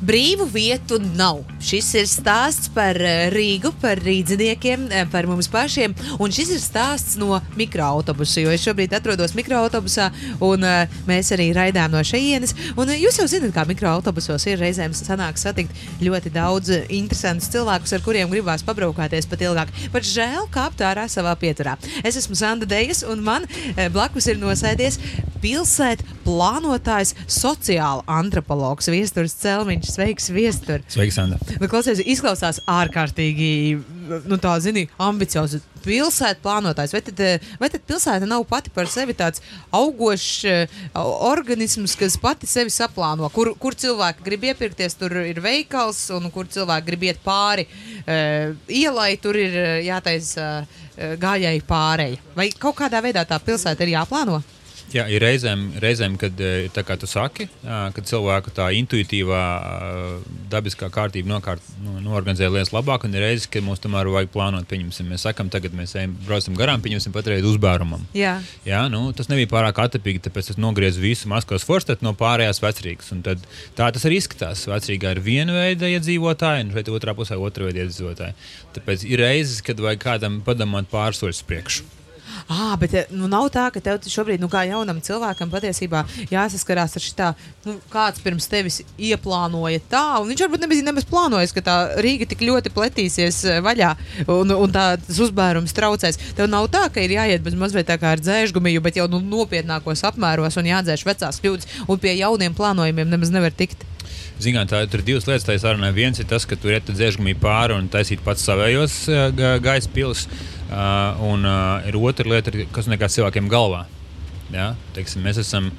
Brīvu vietu nav. Šis ir stāsts par eh, Rīgu, par rīdziniekiem, eh, par mums pašiem. Un šis ir stāsts no mikroautobusa. Jo es šobrīd atrodos mikroautobusā, un uh, mēs arī raidām no šejienes. Un uh, jūs jau zināt, kā mikroautobusos ir reizēm sanāk satikt ļoti daudz interesantus cilvēkus, ar kuriem gribās pabraukāties pat ilgāk. Pat žēl kāpt ārā savā pieturā. Es esmu Sanda Dejas, un man uh, blakus ir nosēdies pilsētas plānotājs, sociāla antropologs Viestures Celmiņš. Sveiks, Viestur! Sveiks, Sandra! Nu, klausies, izklausās ārkārtīgi, nu tā, zini, ambiciozi pilsēta plānotājs. Vai tad, vai tad pilsēta nav pati par sevi tāds augošs uh, organisms, kas pati sevi saplāno? Kur, kur cilvēki grib iepirkties, tur ir veikals, un kur cilvēki grib iet pāri uh, ielai, tur ir jātaisa uh, gājēji pārēji. Vai kaut kādā veidā tā pilsēta ir jāplāno? Jā, ir reizēm, reizēm kad eh, tā kā tu saki, kad cilvēku tā intuitīvā, dabiskā kārtība nokārt, nu, norganizē lietas labāk, un ir reizes, kad mums tomēr vajag plānot. Pieņemsim, mēs sakām, tagad mēs ejam, braucam garām, pieņemsim patreiz uzbērumam. Jā. Jā, nu, tas nebija pārāk atapīgi, tāpēc es nogriezu visu Maskavas forstetu no pārējās vecrīgas. Tā tas arī izskatās. Vecrīgā ir viena veida iedzīvotāji, un šeit otrā pusē otra veida iedzīvotāji. Tāpēc ir reizes, kad vajag kādam padomāt pāris soļus priekšu. Ah, bet nu, nav tā, ka tev šobrīd, nu, kā jaunam cilvēkam, patiesībā jāsaskarās ar šitā, nu, kāds pirms tevis ieplānoja tā, un viņš varbūt nebija nemaz plānojis, ka tā Rīga tik ļoti pletīsies eh, vaļā un, un tā, tas uzbērums traucēs. Tev nav tā, ka ir jāiet bez mazliet tā kā ar dzēžgumiju, bet jau nu, nopietnākos apmēros un jādzēš vecās kļūdas, un pie jauniem plānojumiem nemaz nevar tikt. Zinām, tā ir divas lietas. Tā sarunā viens ir tas, ka tur ir dzēžgumī pāri un taisīt pats savējos uh, gaisa pilsētas. Uh, un uh, ir otra lieta, kas nekā cilvēkiem galvā. Ja? Teiksim, mēs esam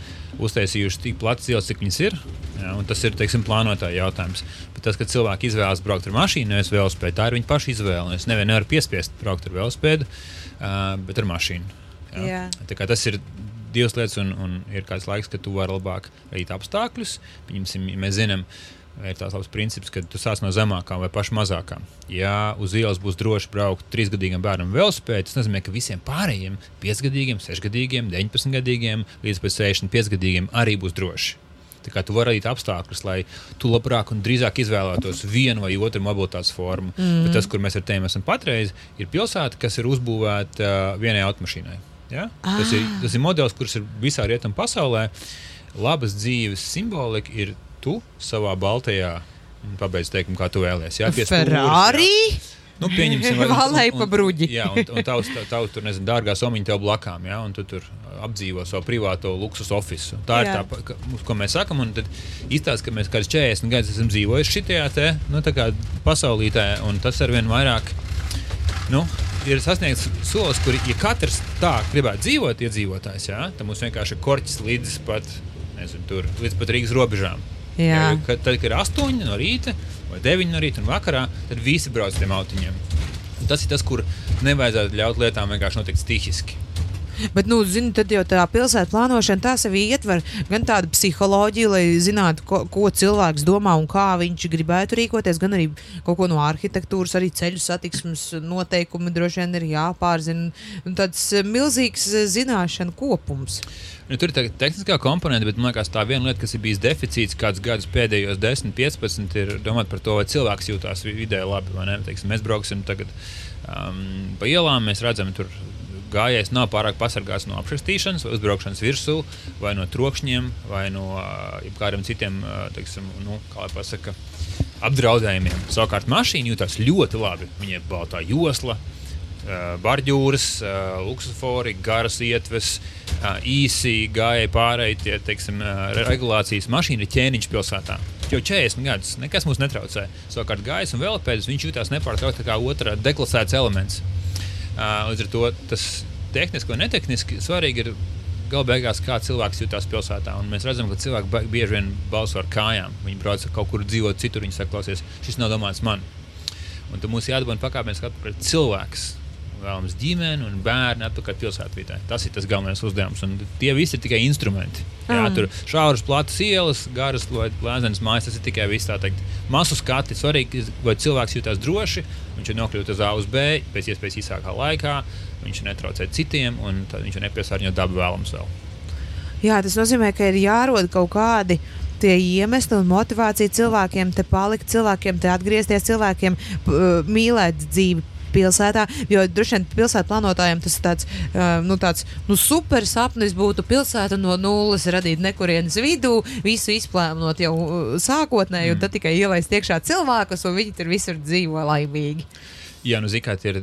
uztaisījuši tik platas ielas, cik viņas ir. Ja? Tas ir teiksim, plānotāja jautājums. Bet tas, ka cilvēki izvēlas braukt ar mašīnu, nevis velospēdu, tā ir viņa paša izvēle. Es nevienu nevaru piespiest braukt ar velospēdu, uh, bet ar mašīnu. Ja? Tas ir divas lietas, un, un ir kāds laiks, kad tu vari labāk radīt apstākļus. Piemēram, ja mēs zinām, ka ir tāds labs princips, ka tu sāc no zemākām vai pašām mazākām. Ja uz ielas būs droši braukt trīsgadīgam bērnam velospēdā, tas nozīmē, ka visiem pārējiem, 5gadīgiem, 6gadīgiem, 19 gadīgiem līdz 65 gadīgiem arī būs droši. Tā kā tu vari radīt apstākļus, lai tu labāk un drīzāk izvēlētos vienu vai otru mobilitātes formu. Mm. Bet tas, kur mēs ar tiem esam patreiz, ir pilsēta, kas ir uzbūvēta uh, vienai automašīnai. Ja? Ah. Tas, ir, tas ir modelis, kurš ir visā rietumu pasaulē. Labas dzīves simbolika ir tu savā baltajā pabeidz teikumu, kā tu vēlēsies. Jā, Ferrari. Jā. Nu, pieņemsim, vai valēji pa bruģi. jā, un, un tavs, tavs tur, nezinu, dārgā somiņa tev blakām, jā, un tu tur apdzīvo savu privāto luksus ofisu. Tā jā. ir tā, ko mēs sakam, un tad izstāsta, ka mēs kādus 40 gadus esam dzīvojuši šitajā te, nu, tā kā pasaulītē, un tas ar vien vairāk, nu, ir sasniegts solis, kur, ja katrs tā gribētu dzīvot, iedzīvotājs, jā, tad mums vienkārši ir korķis līdz pat, nezinu, tur, līdz pat Rīgas robežām. Jā. Kad, tad, kad ir 8 no rīta vai 9 no rīta un vakarā, tad visi brauc ar tiem autiņiem. Un tas ir tas, kur nevajadzētu ļaut lietām vienkārši notikt stihiski. Bet, nu, zini, tad jau tā pilsētas plānošana tā sevi ietver gan tādu psiholoģiju, lai zinātu, ko, ko cilvēks domā un kā viņš gribētu rīkoties, gan arī kaut ko no arhitektūras, arī ceļu satiksmes noteikumi droši vien ir jāpārzina. Tāds milzīgs zināšanu kopums. Nu, tur ir tā tehniskā komponente, bet man liekas, tā viena lieta, kas ir bijis deficīts kādus gadus pēdējos 10, 15, ir domāt par to, vai cilvēks jūtas vidē labi. Teiksim, mēs brauksim tagad um, pa ielām, mēs redzam, tur gājējs nav pārāk pasargāts no apšaustīšanas, vai uzbraukšanas virsū, vai no trokšņiem, vai no kādiem citiem teiksim, nu, pasaka, apdraudējumiem. Savukārt mašīna jūtas ļoti labi. Viņai ir baltā josla, barģūras, luksusfori, garas ietves, īsi gāja pārēji tie teiksim, regulācijas mašīna ir ķēniņš pilsētā. Jau 40 gadus nekas mums netraucē. Savukārt gājējs un velosipēds viņš jutās nepārtraukti kā otrā deklasēts elements. Līdz ar to tas tehniski un netehniski svarīgi ir gala beigās, kā cilvēks jutās pilsētā. Un mēs redzam, ka cilvēki bieži vien balso ar kājām. Viņi brauc kaut kur dzīvot citur, viņi saka, klausies, šis nav domāts man. Un tad mums jāatbalsta pakāpeniski atpakaļ cilvēks vēlams ģimeni un bērni atpakaļ pilsētvidē. Tas ir tas galvenais uzdevums. Un tie visi ir tikai instrumenti. Jā, mm. tur šauras, platas ielas, garas vai lēzenes mājas. Tas ir tikai viss tā teikt. Masu skati svarīgi, vai cilvēks jūtas droši, viņš ir nokļuvis uz A uz B pēc iespējas īsākā laikā, viņš netraucē citiem un viņš nepiesārņo dabu vēlams vēl. Jā, tas nozīmē, ka ir jārod kaut kādi tie iemesli un motivācija cilvēkiem te palikt, cilvēkiem te atgriezties, cilvēkiem mīlēt dzīvi pilsētā. Jo droši vien pilsētu plānotājiem tas ir tāds, uh, nu, tāds nu, super sapnis būtu pilsēta no nulles, radīt nekurienes vidū, visu izplānot jau sākotnēji, mm. un tad tikai ielaist iekšā cilvēkus, un viņi tur visur dzīvo laimīgi. Jā, nu, mērā ir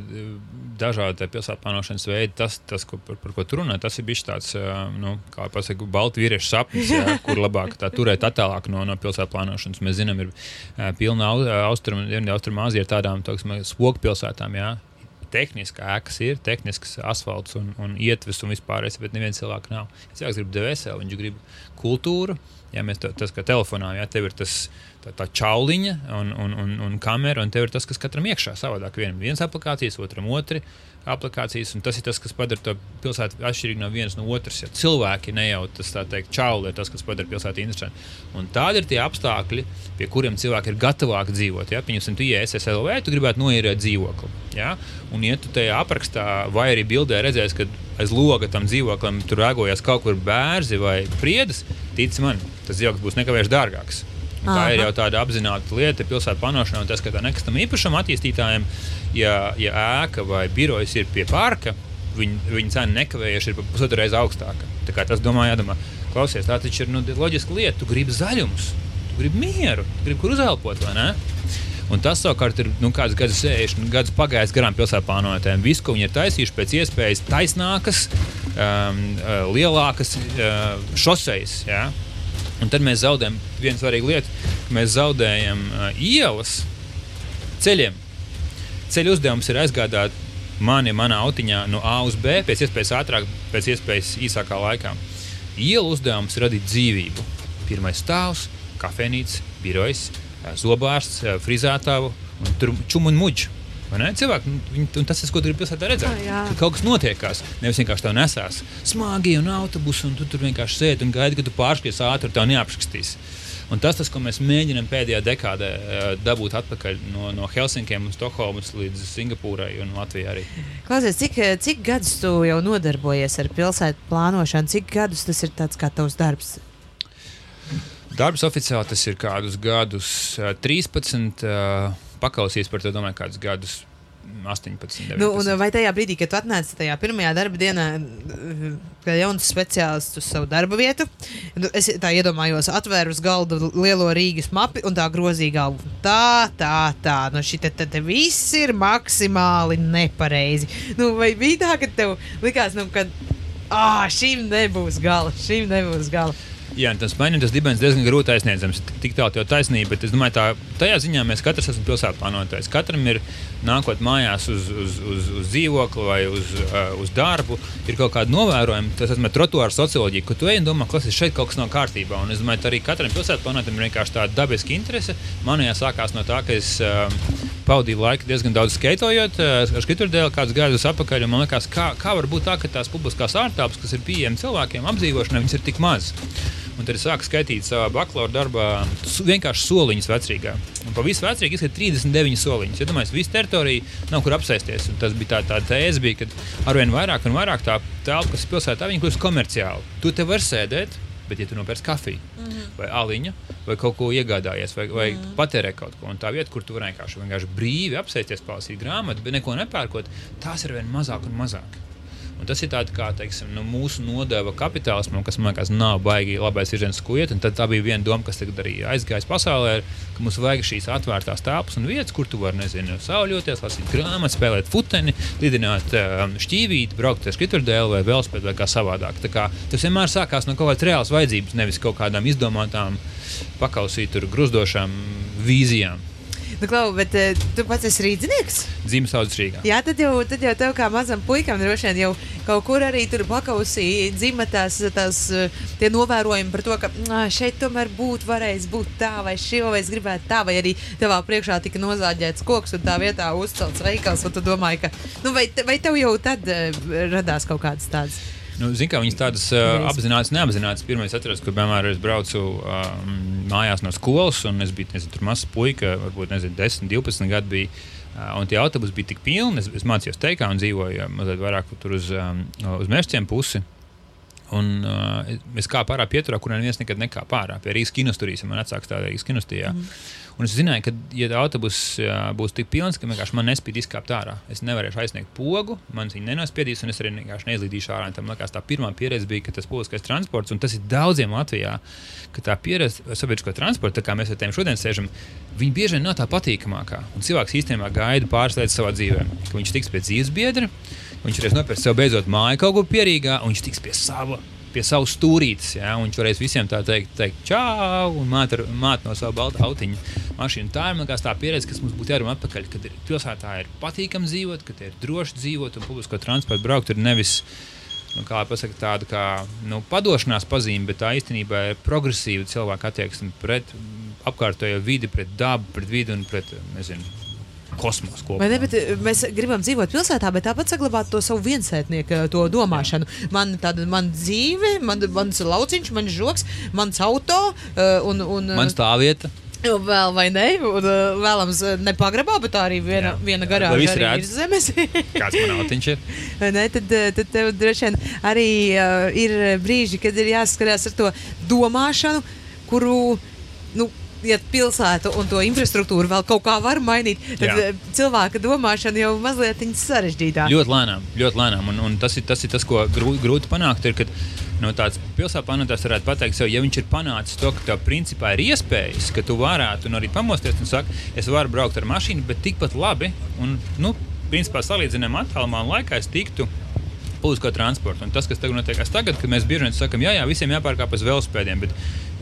dažādi pilsētu plānošanas veidi. Tas, tas ko, par, par ko tu runā, tas ir bijis tāds, nu, kā pasakā, baltu vīriešu sapnis, jā, kur labāk turēt attālāk no, no pilsētu plānošanas. Mēs zinām, ir pilna austrumu, austrumāzija ar tādām tā, spoku pilsētām. Jā. Tehniski ēkas ir, tehnisks asfalts un, un ietves un vispārējais, bet neviens cilvēks nav. Cilvēks grib dvēseli, viņš grib kultūru. Ja mēs to, tas kā telefonā, ja tev ir tas tā, tā čauliņa un, un, un, un kamera, un tev ir tas, kas katram iekšā savādāk. Vienam viens aplikācijas, otram otrs aplikācijas, un tas ir tas, kas padara to pilsētu atšķirīgu no vienas no otras. Ja cilvēki nejauta tas, tā teikt, čauli ir tas, kas padara pilsētu interesantu. Un tādi ir tie apstākļi, pie kuriem cilvēki ir gatavāki dzīvot. Ja? Pieņemsim, tu iesi SLV, tu gribētu noīrēt dzīvokli. Ja? Un, ja tu tajā aprakstā vai arī bildē redzēsi, ka aiz loga tam dzīvoklim tur rēgojas kaut kur bērzi vai priedes, tic man, tas dzīvoklis būs nekavējuši dārgāks. Tā Aha. ir jau tāda apzināta lieta pilsētu plānošanā, un tas, ka tā nekustamā īpašuma attīstītājiem, ja, ja ēka vai birojas ir pie parka, viņa, viņa cena nekavējuši ir pa pusotru reizi augstāka. Tas domā, jādomā, klausies, tā taču ir nu, loģiska lieta. Tu gribi zaļumus, tu gribi mieru, tu gribi kur uzelpot, vai ne? Un tas savukārt ir nu, kāds gads, 60 gadus pagājis garām pilsētā plānotājiem. Visu, ko viņi ir taisījuši, pēc iespējas taisnākas, um, lielākas uh, šoseis. Ja? Un tad mēs zaudējam vienu svarīgu lietu. Mēs zaudējam uh, ielas ceļiem. Ceļu uzdevums ir aizgādāt mani, manā autiņā no A uz B pēc iespējas ātrāk, pēc iespējas īsākā laikā. Ielu uzdevums ir radīt dzīvību. Pirmais stāvs, kafejnīca, birojas, zobārsts, frizētāju un čūmu un muģu. Cilvēki, nu, viņi, tas ir ko gribi pilsētā redzēt. Oh, jā. Kad kaut kas notiekās, nevis vienkārši tā nesās smagi un autobusu, un tu tur vienkārši sēdi un gaidi, ka tu pārskries ātri, tev neapskatīs. Un tas, tas, ko mēs mēģinām pēdējā dekādē dabūt atpakaļ no, no Helsinkiem un Stokholmas līdz Singapūrai un Latvijai arī. Klausies, cik, cik gadus tu jau nodarbojies ar pilsētu plānošanu? Cik gadus tas ir tāds kā tavs darbs? Darbs oficiāli tas ir kādus gadus 13 paklausījies par to, domāju, kādus gadus. 18, 19. Nu, vai tajā brīdī, kad atnāci tajā pirmajā darba dienā, kā jauns speciālists uz savu darba vietu, nu, es tā iedomājos, atvēru uz galda lielo Rīgas mapu un tā grozīju galvu. Tā, tā, tā, nu šī te, te viss ir maksimāli nepareizi. Nu, vai bija tā, ka tev likās, nu, ka ah, šim nebūs gala, šim nebūs gala? Jā, tas mainītas dibens diezgan grūti aizsniedzams. Tik tālu jau taisnība, bet es domāju, tā, tajā ziņā mēs katrs esam pilsētu plānotājs. Katram ir nākot mājās uz, uz, uz, uz dzīvokli vai uz, uh, uz darbu, ir kaut kāda novērojuma. Tas ir trotuāra socioloģija, ka tu ej un domā, ka šeit kaut kas nav kārtībā. Un es domāju, ka arī katram pilsētu plānotājam ir vienkārši tāda dabiska interese. Manējā sākās no tā, ka es uh, pavadīju laiku diezgan daudz skaitojot uh, ar skiturdēlu kādus gadus atpakaļ. Man liekas, kā, kā var būt tā, ka tās publiskās ārtelpas, kas ir pieejamas cilvēkiem apdzīvošanai, ir tik maz. Un tad es sāku skaitīt savā bakalaura darbā vienkārši soliņus vecrīgā. Un pa visu vecrīgu izskatīt 39 soliņus. Ja domāju, visu teritoriju nav kur apsēsties. Un tas bija tā, tā tēze, bija, ka arvien vairāk un vairāk tā telpa, kas ir pilsētā, viņi kļūst komerciāli. Tu te vari sēdēt, bet, ja tu nopērci kafiju, mm -hmm. vai aliņu, vai kaut ko iegādājies, vai, vai mm -hmm. patērē kaut ko, un tā vieta, kur tu vienkārši, vienkārši brīvi apsēsties, palasīt grāmatu, bet neko nepērkot, tās ir vien mazāk un mazāk. Un tas ir tāds kā teiksim, nu, mūsu nodeva kapitālismam, kas man liekas, nav baigi labais virziens, ko iet. Tā bija viena doma, kas tagad arī aizgājis pasaulē, ka mums vajag šīs atvērtās telpas un vietas, kur tu vari, nezinu, sauļoties, lasīt grāmatu, spēlēt futeni, lidināt um, šķīvīti, braukt ar skriturdēlu vai velospēdu vai kā savādāk. Tā kā tas vienmēr sākās no kaut kādas reālas vajadzības, nevis kaut kādām izdomātām, pakausītām, gruzdošām vīzijām. Nu, Klau, bet uh, tu pats esi rīznieks? Dzīves audzis Rīgā. Jā, tad jau, tad jau tev kā mazam puikam droši vien jau kaut kur arī tur pakausī dzimta tās, tās tie novērojumi par to, ka šeit tomēr būtu varējis būt tā, vai šī, vai es gribētu tā, vai arī tevā priekšā tika nozāģēts koks un tā vietā uzcelts veikals, un tu domāji, ka, nu, vai, vai tev jau tad uh, radās kaut kādas tādas? Nu, Ziniet, kā viņas tādas uh, apzināti, neapzināti. Pirmais atceros, kur piemēram es braucu um, mājās no skolas, un es biju nezinu, mazs puika, varbūt nezinu, 10, 12 gadu. Bija, uh, un tie autobusi bija tik pilni. Es, es mācījos teikā un dzīvoju mazliet vairāk uz, um, uz mērķiem pusi. Un, uh, es kāpu ārā pieturā, kur neviens nekad nekāpa ārā. Pie Rīgas kinosturīs, man vecāks tādā Rīgas kinostijā. Mm. Un es zināju, ka, ja autobuss būs tik pilns, ka vienkārši man nespēj izkāpt ārā, es nevarēšu aizsniegt pogu, man viņa nenospiedīs, un es arī vienkārši neizlīdīšu ārā. Tam liekas, tā pirmā pieredze bija, ka tas publiskais transports, un tas ir daudziem Latvijā, ka tā pieredze sabiedrisko transportu, kā mēs ar tiem šodien sēžam, viņi bieži vien nav tā patīkamākā. Un cilvēks īstenībā gaida pāris lietas savā dzīvē, ka viņš tiks pie dzīves biedra, viņš reiz nopirks sev beidzot māju kaut kur pierīgā, un viņš tiks pie sava pie savas stūrītes. Ja, viņš varēs visiem tā teikt, teikt čau, un māt, ar, māt no sava balta autiņa mašīnu. Tā ir tā pieredze, kas mums būtu jārunā atpakaļ. Kad ir pilsētā ir patīkami dzīvot, kad ir droši dzīvot un publisko transportu braukt. Ir nevis nu, pasaka, tāda kā nu, padošanās pazīme, bet tā īstenībā ir progresīva cilvēka attieksme pret apkārtējo vidi, pret dabu, pret vidi un pret nezinu, kosmosu kopumā. Ne, bet, eh, mēs gribam dzīvot pilsētā, bet tāpat saglabāt to savu viensētnieku eh, to domāšanu. Jā. Man tāda man dzīve, man, mans lauciņš, mans žoks, mans auto uh, un, un man stāvvieta. Vēl vai ne? Un, vēlams, nepagrabā, bet tā arī viena, Jā. viena arī ir zemes. Kāds man autiņš ir? ne, tad, tad tev droši vien arī uh, ir brīži, kad ir jāskarās ar to domāšanu, kuru, nu, ja pilsētu un to infrastruktūru vēl kaut kā var mainīt, tad Jā. Eh, cilvēka domāšana jau mazliet sarežģītāk. Ļoti lēnām, ļoti lēnām. Un, un tas, ir, tas ir tas, ko grūti, grūti panākt. Ir, kad, no tāds pilsētas panākums varētu pateikt, sev, ja viņš ir panācis to, ka tev principā ir iespējas, ka tu varētu arī pamosties un sakt, es varu braukt ar mašīnu, bet tikpat labi. Un, nu, principā salīdzinām attālumā un laikā es tiktu publisko transportu. Un tas, kas tagad notiek tagad, kad mēs bieži vien sakām, jā, jā, visiem jāpārkāpjas velospēdiem, bet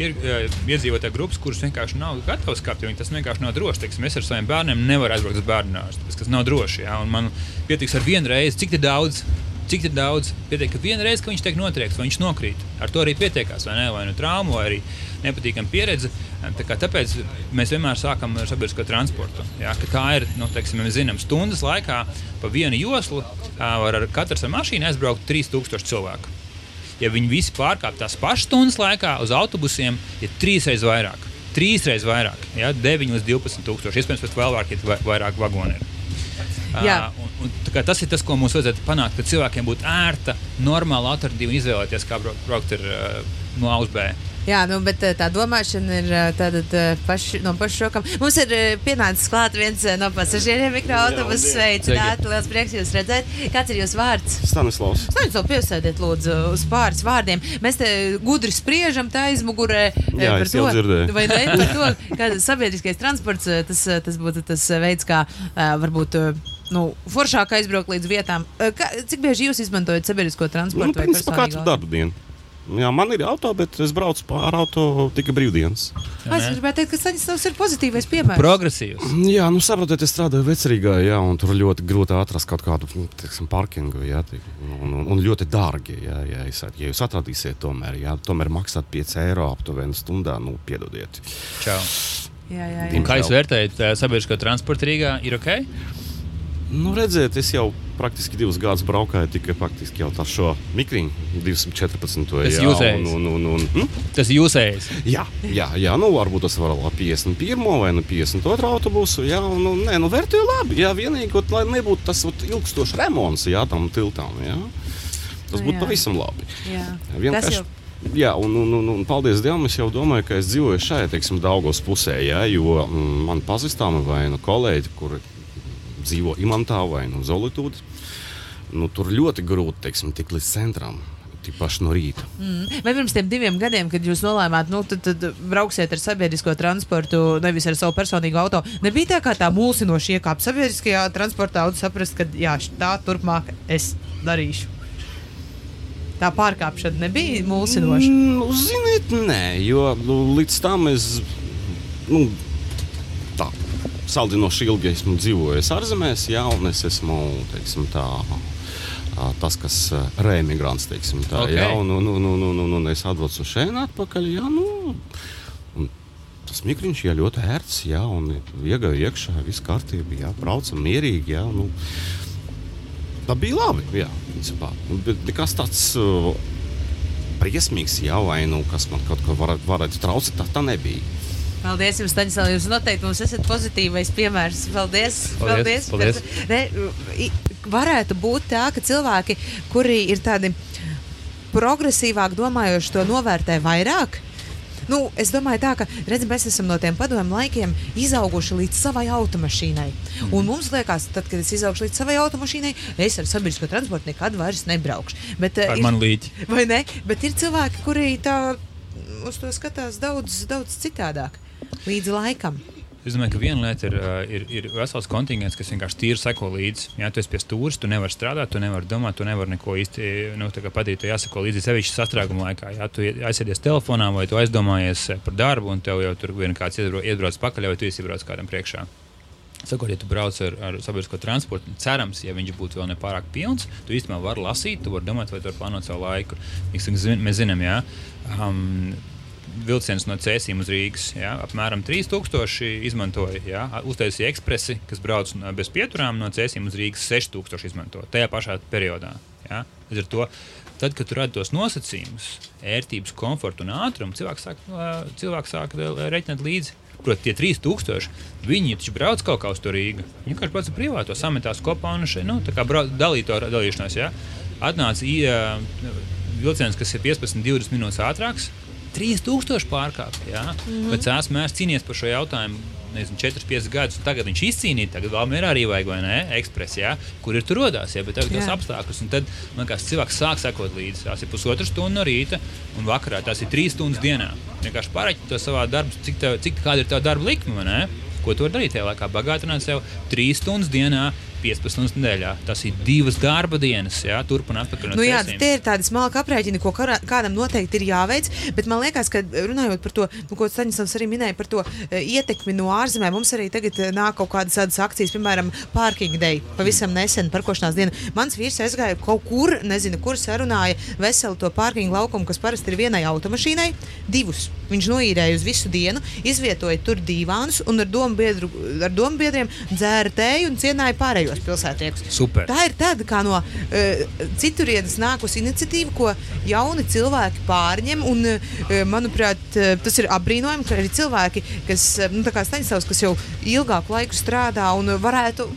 ir uh, iedzīvotāji grupas, kuras vienkārši nav gatavas kāpt, jo tas vienkārši nav droši. Teiksim, es ar saviem bērniem nevaru aizbraukt uz bērnu dārstu, tas nav droši. Jā, man pietiks ar vienu reizi, cik daudz. Cik daudz pietiek, ka viena reize, ka viņš tiek notriekts, vai viņš nokrīt. Ar to arī pietiekās, vai ne? Vai nu traumu, vai arī nepatīkama pieredze. Tā kā, tāpēc mēs vienmēr sākam ar sabiedrisko transportu. Jā, tā ir, nu, teiksim, mēs zinām, stundas laikā pa vienu joslu var ar katru ar mašīnu aizbraukt 3000 cilvēku. Ja viņi visi pārkāpj tās pašas stundas laikā, uz autobusiem ir trīsreiz vairāk. Trīsreiz vairāk, ja, 9 līdz 12 tūkstoši. Iespējams, pat vēl vairāk, ja vairāk vagoni ir. Uh, un, un, tas ir tas, ko mums vajadzētu panākt, ka cilvēkiem būtu ērta, normāla alternatīva izvēlēties, kā braukt ar, uh, no A uz B. Jā, nu, bet tā domāšana ir tāda paši, no paša šokam. Mums ir pienācis klāt viens no pasažieriem mikroautobusu. Sveicināti! Liels prieks jūs redzēt. Kāds ir jūsu vārds? Stanislavs. Stanislavs, piesēdiet lūdzu uz pāris vārdiem. Mēs te gudri spriežam tā aizmugurē Jā, par to, vai ne, par to, ka sabiedriskais transports tas, tas būtu tas veids, kā varbūt nu, foršāk aizbraukt līdz vietām. Kā, cik bieži jūs izmantojat sabiedrisko transportu? Nu, principā, katru darbu dienu. Jā, man ir auto, bet es braucu ar auto tikai brīvdienas. Es gribēju teikt, ka Staņdārzs ir pozitīvais piemērs. Progresīvs. Jā, nu saprotiet, es strādāju vecerīgā, jā, un tur ļoti grūti atrast kaut kādu nu, teiksim, parkingu, jā, un, un, un ļoti dārgi. Jā, jā, ja jūs atradīsiet, tomēr, jā, tomēr maksāt 5 eiro aptuveni stundā, nu, piedodiet. Čau. Jā, jā, jā. Kā jūs vērtējat sabiedrisko transportu Rīgā? Ir ok? Nu, redziet, es jau praktiski divus gadus braukāju tikai faktiski jau tā šo mikriņu, 214. Tas ir jūsējais. Un, un, un, hm? Tas ir jūsējais. Jā, jā, jā, nu varbūt tas var būt 51. vai nu 52. autobusu. Jā, un, nu, nē, nu vērtēju labi. Jā, vienīgi, ot, lai nebūtu tas ot, ilgstošs remonts, jā, tam tiltām. Jā. Tas būtu pavisam labi. Jā. Vienkārši. Jā, un, un, un, un paldies Dievam, es jau domāju, ka es dzīvoju šajā, teiksim, Daugos pusē, jā, jo mm, man pazīstami vai nu kolēģi, kuri dzīvo Imantā vai no nu, Zolītūdas, nu, tur ļoti grūti teiksim, tikt līdz centram. Paši no rīta. Mm. Vai pirms diviem gadiem, kad jūs nolēmāt, nu, tad, tad brauksiet ar sabiedrisko transportu, nevis ar savu personīgo auto, nebija tā kā tā mulsinoši iekāpt sabiedriskajā transportā un saprast, ka jā, tā turpmāk es darīšu. Tā pārkāpšana nebija mulsinoša. Mm, ziniet, nē, jo nu, līdz tam es. Nu, salīdzinoši ilgi esmu dzīvojis ārzemēs, un es esmu teiksim, tā, tas, kas teiksim, tā, okay. jā, un, un, un, un, un, un, es atvedu šeit atpakaļ. Jā, nu, tas mikriņš ir ļoti ērts, jā, un iegāja iekšā, viss kārtībā, jā, braucam mierīgi. Jā, nu, tā bija labi. Jā, principā. Bet nekas tāds uh, briesmīgs, jā, vai nu, kas man kaut ko varētu, varētu traucēt, tā, tā nebija. Paldies jums, Staņdārs. Jūs noteikti mums esat pozitīvais piemērs. Paldies! Paldies! paldies. paldies. Ne, varētu būt tā, ka cilvēki, kuri ir tādi progresīvāk domājoši to novērtē vairāk. Nu, es domāju, tā, ka redz, mēs esam no tiem padomu laikiem izauguši līdz savai automašīnai. Mm. Un mums liekas, tad, kad es izaugšu līdz savai automašīnai, es ar sabiedrisko transportu nekad vairs nebraukšu. Bet, ar ir, mani līdzi. Vai ne? Bet ir cilvēki, kuri tā uz to skatās daudz, daudz citādāk, līdz laikam. Es domāju, ka viena lieta ir, ir, ir vesels kontingents, kas vienkārši tīri seko līdzi. Jā, tu esi pie stūres, tu nevari strādāt, tu nevari domāt, tu nevari neko īsti nu, padarīt. Tu jāsako līdzi sevišķi sastrēguma laikā. Jā, tu aizsēdies telefonā vai tu aizdomājies par darbu, un tev jau tur vien kāds iebrauc pakaļ, vai tu iebrauc kādam priekšā. Sakot, ja tu brauc ar, ar sabiedrisko transportu, cerams, ja viņš būtu vēl nepārāk pilns, tu īstenībā vari lasīt, tu vari domāt, vai tu vari plānot savu laiku. Mēs zinām, jā. Um, vilciens no Cēsīm uz Rīgas. Ja, apmēram 3000 izmantoja. Ja, uztaisīja ekspresi, kas brauc bez pieturām no Cēsīm uz Rīgas. 6000 izmanto tajā pašā periodā. Ja. Līdz ar to, tad, kad tu radi tos nosacījumus, ērtības, komfortu un ātrumu, cilvēks sāk, cilvēks sāk reiķināt līdzi. Proti, tie 3000, viņi taču brauc kaut kā uz to Rīgu. Viņi vienkārši pats privāto sametās kopā un šeit, nu, dalīt to dalīšanos. Ja. Atnāca vilciens, kas ir 15, 20 minūtes ātrāks, 3000 pārkāpti. Ja? Mm -hmm. Bet Cēlā mērs cīnījies par šo jautājumu. Nezinu, 4, 5 gadus, un tagad viņš izcīnīja, tagad vēl mērā arī vajag, vai ne? Ekspresijā, ja? kur ir tur rodās, ja? bet tagad tos apstākļus. Un tad, man liekas, cilvēks sāk sekot līdzi. Tās ir pusotra stunda no rīta, un vakarā tās ir trīs stundas dienā. Vienkārši pārēķināt to savā darbā, cik, tev, cik kāda ir tā darba likme, ko tu vari darīt tajā laikā. Bagātināt sev trīs stundas dienā 15 stundas nedēļā. Tas ir divas darba dienas, jā, turp un atpakaļ. No nu, jā, tie ir tādi smalki aprēķini, ko kādam noteikti ir jāveic. Bet man liekas, ka runājot par to, nu, ko Staņdārs arī minēja par to e, ietekmi no ārzemēm, mums arī tagad e, nāk kaut kādas tādas akcijas, piemēram, Parking Day, pavisam nesen parkošanās diena. Mans vīrs aizgāja kaut kur, nezinu, kur sarunāja veselu to parkingu laukumu, kas parasti ir vienai automašīnai, divus. Viņš noīrēja uz visu dienu, izvietoja tur divānus un ar dombiedriem dzēra tēju un cienāja pārējo pārējos pilsētniekus. Super. Tā ir tāda kā no uh, citurienes nākusi iniciatīva, ko jauni cilvēki pārņem. Un, uh, manuprāt, uh, tas ir apbrīnojami, ka arī cilvēki, kas, nu, kā Staņdārzs, kas jau ilgāku laiku strādā un varētu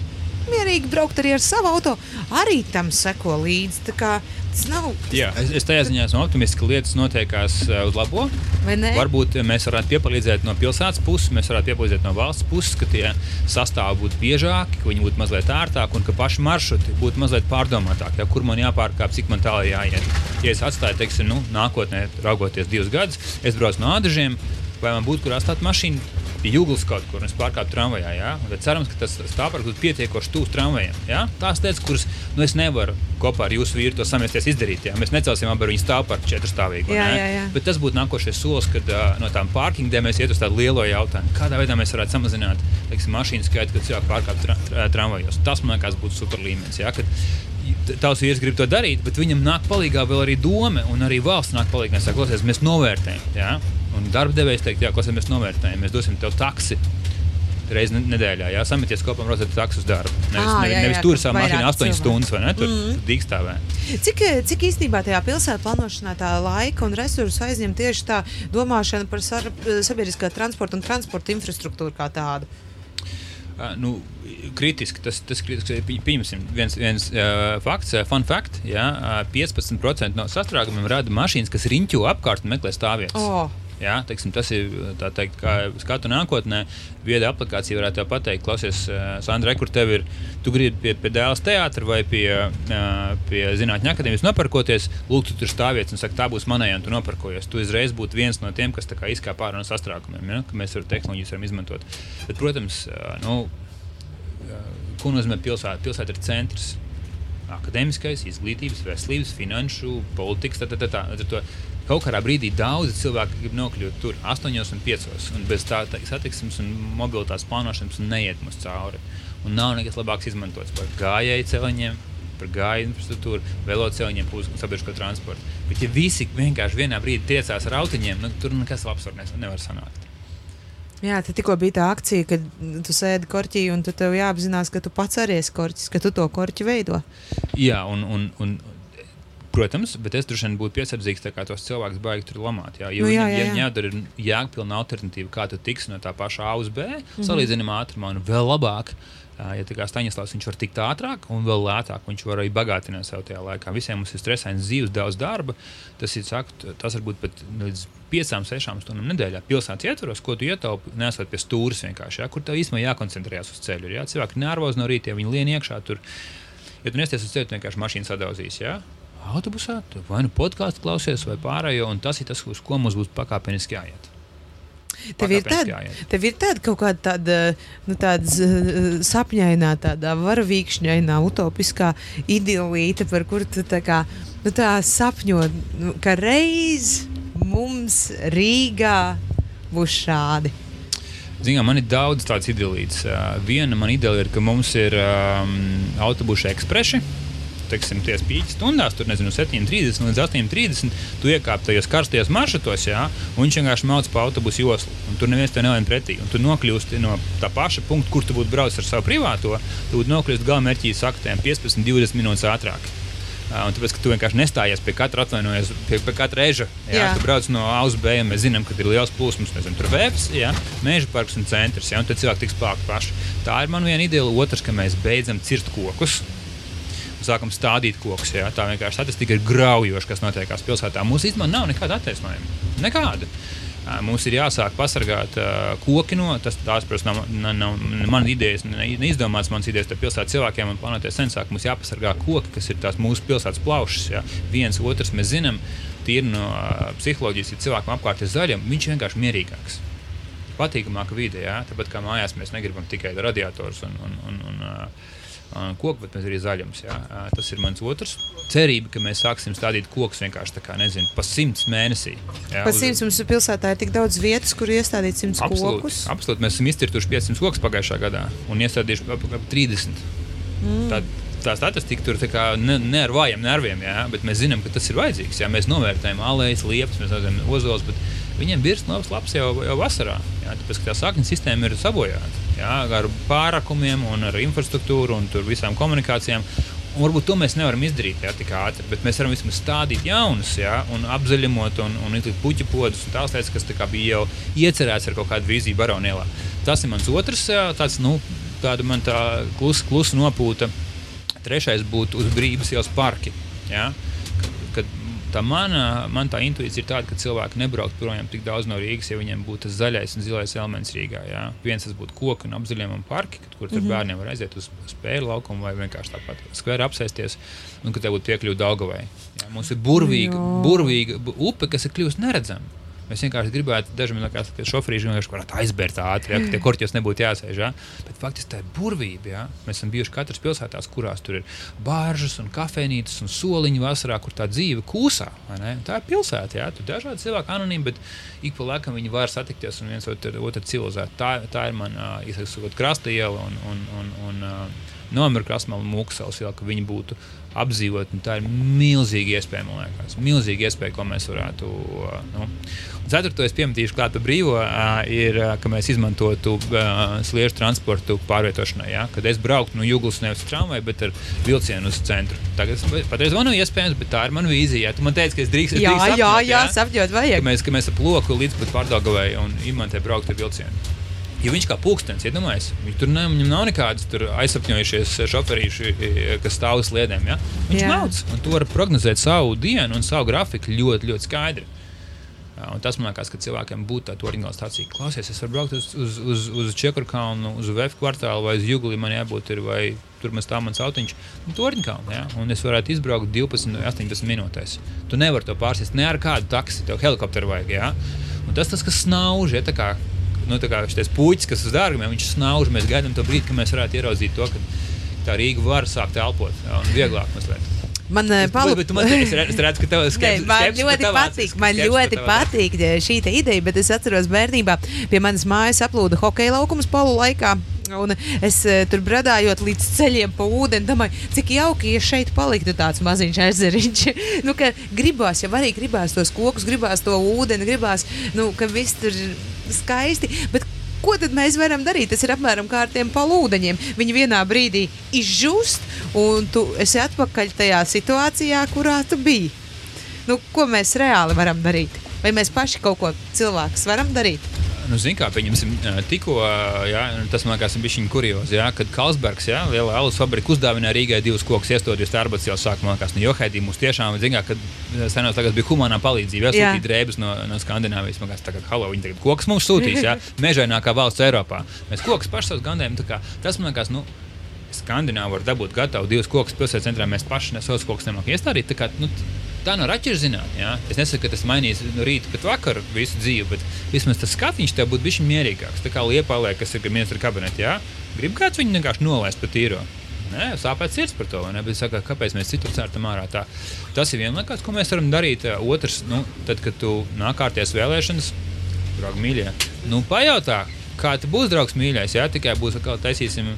mierīgi braukt arī ar savu auto, arī tam seko līdzi. Tas nav. Jā, es, es tajā ziņā esmu optimists, ka lietas notiekās uz labo. Varbūt mēs varētu piepalīdzēt no pilsētas puses, mēs varētu piepalīdzēt no valsts puses, ka tie sastāvdaļi būtu biežāki, ka viņi būtu mazliet ērtāki un ka paši maršruti būtu mazliet pārdomātāki. Ja, kur man jāpārkāp, cik man tālu jāiet. Ja es atstāju, teiksim, nu, nākotnē, raugoties divus gadus, es braucu no ādažiem, vai man būtu kur atstāt mašīnu jūglas kaut kur un es pārkāpu tramvajā. Ja? Tad cerams, ka tas stāvoklis būs pietiekoši tuvs tramvajam. Ja? Tās lietas, kuras nu, es nevaru kopā ar jūsu vīru to samēsties izdarīt. Ja? Mēs necelsim abi viņu stāvu par četru stāvīgu. Jā, jā, jā. Bet tas būtu nākošais solis, kad uh, no tām pārkingdēm mēs iet uz tādu lielo jautājumu. Kādā veidā mēs varētu samazināt teiksim, mašīnu skaitu, kad cilvēki pārkāpj tra tra tramvajos? Tas man liekas būtu super līmenis. Ja? Kad, Tavs vīrs grib to darīt, bet viņam nāk palīdzīgā vēl arī doma, un arī valsts nāk palīdzīgā. Saka, klausies, mēs novērtējam. Ja? Un darba devējs teikt, jā, klausies, mēs novērtējam, mēs dosim tev taksi reizes nedēļā. Jā, sameties kopā un taksi uz darbu. Nevis, nevis, jā, jā, nevis tur savā mašīnā 8 stundas vai ne? Tur mm. dīkstāvē. Cik, cik īstenībā tajā pilsētā plānošanā tā laika un resursu aizņem tieši tā domāšana par sabiedriskā transporta un transporta infrastruktūru kā tādu? Nu, kritiski tas, tas kritiski, pieņemsim, viens, viens uh, fakts, fun fact, uh, 15% no sastrēgumiem rada mašīnas, kas riņķo apkārt un meklē stāvvietas. Oh. Jā, teiksim, tas ir teikt, kā skatu nākotnē. Vieda aplikācija varētu pateikt, klausies, Sandra, kur tev ir. Tu gribi pie, pie dēls teātra vai pie, pie zinātņu akadēmijas noparkoties, lūk, tu tur stāvieties un saka, tā būs manējā, un tu noparkojies. Tu uzreiz būtu viens no tiem, kas izkāpa ārā no sastrēgumiem, ja? ka mēs ar tehnoloģijas varam izmantot. Bet, protams, nu, ko nozīmē pilsēta? Pilsēta ir centrs akadēmiskais, izglītības, veselības, finanšu, politikas. Tā, tā, tā, tā. Tā, kaut kādā brīdī daudzi cilvēki grib nokļūt tur 8 un 5. Un bez tādas satiksmes un mobilitātes plānošanas neiet mums cauri. Un nav nekas labāks izmantots par gājēju celiņiem, par gāju infrastruktūru, velosipēdiem, un sabiedrisko transportu. Bet, ja visi vienkārši vienā brīdī tiecās ar autiņiem, nu, tur nekas labs nevar sanākt. Jā, tā tikko bija tā akcija, kad tu sēdi korķī un tu tev jāapzinās, ka tu pats arī esi korķis, ka tu to korķi veido. Jā, un, un, un Protams, bet es droši vien būtu piesardzīgs, kā tos cilvēkus baigi tur lamāt. Jā, jo Nu, jā, jā, jā. jādara jēgpilna alternatīva, kā tu tiksi no tā paša A uz B, mm. -hmm. salīdzinām ātrumā, un vēl labāk. Ja tā kā Staņdārzs viņš var tikt ātrāk un vēl lētāk, viņš var arī bagātināt sev tajā laikā. Visiem mums ir stresains dzīves, daudz darba. Tas ir sakt, tas var būt pat līdz 5, 6 stundām nedēļā. Pilsētas ietvaros, ko tu ietaupi, nesot pie stūres vienkārši, ja, kur tev īstenībā jākoncentrējas uz ceļu. Ja. Cilvēki nervozi no rīta, ja viņi lien iekšā tur. Ja tu nesties uz ceļa, tu vienkārši mašīnu sadauzīs. Ja? Autobusā vai nu podkāstu klausies, vai pārējo, un tas ir tas, uz ko mums būs pakāpeniski jāiet. Tev ir, jāiet. tev ir tāda kaut kāda tāda, nu, tāda sapņainā, tāda varavīkšņainā, utopiskā idilīte, par kuru tu tā, kā, nu, tā sapņo, nu, ka reiz mums Rīgā būs šādi. Zinām, man ir daudz tādas idejas. Viena man ideja ir, ka mums ir um, autobusu ekspresi. Teiksim, tie spīķi stundās, tur nezinu, 7,30 līdz 8,30. Tu iekāp tajos karstajos maršrutos, jā, un viņš vienkārši mauc pa autobusu joslu. Un tur neviens te nelien pretī. Un tu nokļūsti no tā paša punkta, kur tu būtu braucis ar savu privāto, tu būtu nokļūst galamērķī saktēm 15, 20 minūtes ātrāk. Un tāpēc, ka tu vienkārši nestājies pie katra atvainojies, pie, pie katra reža. Jā, Jā. tu brauc no A uz B, mēs zinām, ka ir liels plūsmas, nezinu, tur vēps, jā, meža parks un centrs, jā, un tad cilvēki tiks pārāk paši. Tā ir man viena ideja. Otrs, ka mēs beidzam cirst kokus. Sākam stādīt kokus. Jā. Tā vienkārši statistika ir graujoša, kas notiekās pilsētā. Mums īstenībā nav nekāda attaisnojuma. Nekāda. Mums ir jāsāk pasargāt uh, koki no tas, tās, protams, nav, nav, nav manas idejas, ne, neizdomāts manas idejas par pilsētas cilvēkiem. Un planētē sen sāk mums jāpasargā koki, kas ir tās mūsu pilsētas plaušas. Jā. Viens otrs mēs zinām, tīri no uh, psiholoģijas, ja cilvēkam apkārt ir zaļiem, viņš vienkārši mierīgāks patīkamāka vide. Jā? Tāpat kā mājās mēs negribam tikai radiatorus un, un, un, un, uh, koku, bet mēs arī zaļums. Jā? Tas ir mans otrs. Cerība, ka mēs sāksim stādīt kokus vienkārši tā kā, nezinu, pa simts mēnesī. Jā, Pa uz- simts mums ir pilsētā ir tik daudz vietas, kur iestādīt simts Absolūti, kokus. absolūti. Mēs esam izcirtuši 500 kokus pagājušā gadā un iestādījuši ap, ap 30. Mm. Tā, tā statistika tur kā ne, ne ar vājiem nerviem, jā, bet mēs zinām, ka tas ir vajadzīgs. Jā. Mēs novērtējam alējas, liepas, mēs redzam ozols, bet viņiem birst labs jau, jau vasarā. Jā, tāpēc, ka tā sakņu sistēma ir sabojāta jā, ar pārakumiem ar infrastruktūru un visām komunikācijām. Un varbūt to mēs nevaram izdarīt jā, tik ātri, bet mēs varam vismaz stādīt jaunus, jā, un apzaļumot, un, un izlikt puķu podus un tās lietas, kas tā bija jau iecerēts ar kaut kādu vīziju baronēlā. Tas ir mans otrs, jā, tāds, nu, tāda man tā klusa, klusa nopūta. Trešais būtu uz brīvības ielas parki. Jā, kad tā mana, man tā intuīcija ir tāda, ka cilvēki nebrauktu projām tik daudz no Rīgas, ja viņiem būtu tas zaļais un zilais elements Rīgā. Jā. Viens tas būtu koku un apzaļiem parki, kad- kur mm -hmm. bērniem var aiziet uz spēļu laukumu vai vienkārši tāpat skvēru apsēsties, un ka te būtu piekļuve Daugavai. Jā. Mums ir burvīga, burvīga bu- upe, kas ir kļuvusi neredzama. Mēs vienkārši gribētu, dažiem no kā šoferīši vienkārši varētu aizbērt ātri, ja, ka tie korķos nebūtu jāsēž. Ja. Bet faktiski tā ir burvība. Ja. Mēs esam bijuši katras pilsētās, kurās tur ir bāržas un kafejnīcas un soliņi vasarā, kur tā dzīve kūsā. Tā ir pilsēta. Ja. Tur dažādi cilvēki anonīmi, bet ik pa laikam viņi var satikties un viens otru, civilizēt. Tā, tā ir mana uh, krasta iela un, un, un, un Nomira krāsmāla un mūksels, jau, ka viņi būtu apdzīvoti. un Tā ir milzīga iespēja, man liekas. Milzīga iespēja, ko mēs varētu. uh, Nu. Un Ceturtais, pieminēšu klāt par brīvo, uh, ir, uh, ka mēs izmantotu sliežu transportu pārvietošanai. Ja? Kad es brauktu no Jūglas nevis tramvaju, bet ar vilcienu uz centru. Tagad es patreiz man nav iespējams, bet tā ir mana vīzija. Ja? Tu man teici, ka es drīkstu. Jā, jā, jā, sapņot Ka vajag. mēs, ka mēs ap loku līdz pat pārdagavai un imantē braukt ar vilcienu. Jo viņš kā pūkstens, iedomājieties, ja tur ne, viņam nav nekādas tur aizsapņojušies šoferīši, e, kas stāv uz sliedēm. Ja? Viņš mauc, un tu vari prognozēt savu dienu un savu grafiku ļoti, ļoti skaidri. Un tas man liekas, ka cilvēkiem būtu tāda oriģināla stācija. Klausies, es varu braukt uz, uz, uz, uz Čekurkalnu, uz VF kvartālu vai uz Jugli. Man jābūt ir, vai tur man stāv mans autiņš. Nu, Torņkalnu, jā. Un es varētu izbraukt 12 vai 18 minūtēs. Tu nevari to pārsist ne ar kādu taksi, tev helikopteru vajag. Jā. Un tas tas, kas snauž, ja tā kā. Nu, šis puķis, kas uz dārgumiem, viņš snauž. Mēs gaidām to brīdi, kad mēs varētu ieraudzīt to, ka tā Rīga var sākt elpot. Jā, un vieglāk mazliet. Man eh, palu- tu man es redzu, ka tev ir skepsis ļoti par tavām patīk, man skepsis ļoti acīm. patīk eh, šī ideja, bet es atceros bērnībā pie manas mājas aplūda hokeja laukums polu laikā. Un es eh, tur bradājot līdz ceļiem pa ūdeni, domāju, cik jauki, ja šeit paliktu tāds maziņš ezeriņš. nu, gribās, jau arī gribās tos kokus, gribās to ūdeni, gribās, nu, ka viss tur skaisti. Bet ko tad mēs varam darīt? Tas ir apmēram kā ar tiem palūdeņiem. Viņi vienā brīdī izžūst, un tu esi atpakaļ tajā situācijā, kurā tu biji. Nu, ko mēs reāli varam darīt? Vai mēs paši kaut ko cilvēks varam darīt? Nu, Ziniet, kā pieņemsim, tikko jā, tas man liekas, bija viņa kuriozi, jā, kad Kalsbergs, jā, lielā alus fabrika uzdāvināja Rīgai divus kokus, iestoties Tarbats jau sākumā, kas no Johaidī mums tiešām, zināt, kad senos tagad bija humanā palīdzība, Jā. jāsūtīt drēbes no, no Skandināvijas, man liekas, tagad, halo, viņi tagad kokus mums sūtīs, jā, mežainākā valsts Eiropā. Mēs kokus savus gandējam, tā kā tas man liekas, nu, Skandināvi var dabūt gatavu divus kokus pilsētas centrā. Mēs paši savus kokus nemākam iestādīt. Tā, kā, nu, tā nav raķešu zinātnē. Ja? Es nesaku, ka tas mainīs no rīta pat vakaru visu dzīvi, bet vismaz tas skatiņš tev būtu bijis mierīgāks. Tā kā liepālē, kas ir ministra kabinetā, ja? grib kāds viņu vienkārši nolaist pa tīro. Nē, sāpēs sirds par to. Bet es saku, kāpēc mēs citur cērtam ārā? Tā, tas ir viena lieta, ko mēs varam darīt. Otrs, nu, tad, kad tu nāk kārties vēlēšanas, draugi mīļie, nu, pajautā, kā tu būsi draugs mīļais. Jā, tikai būs atkal taisīsim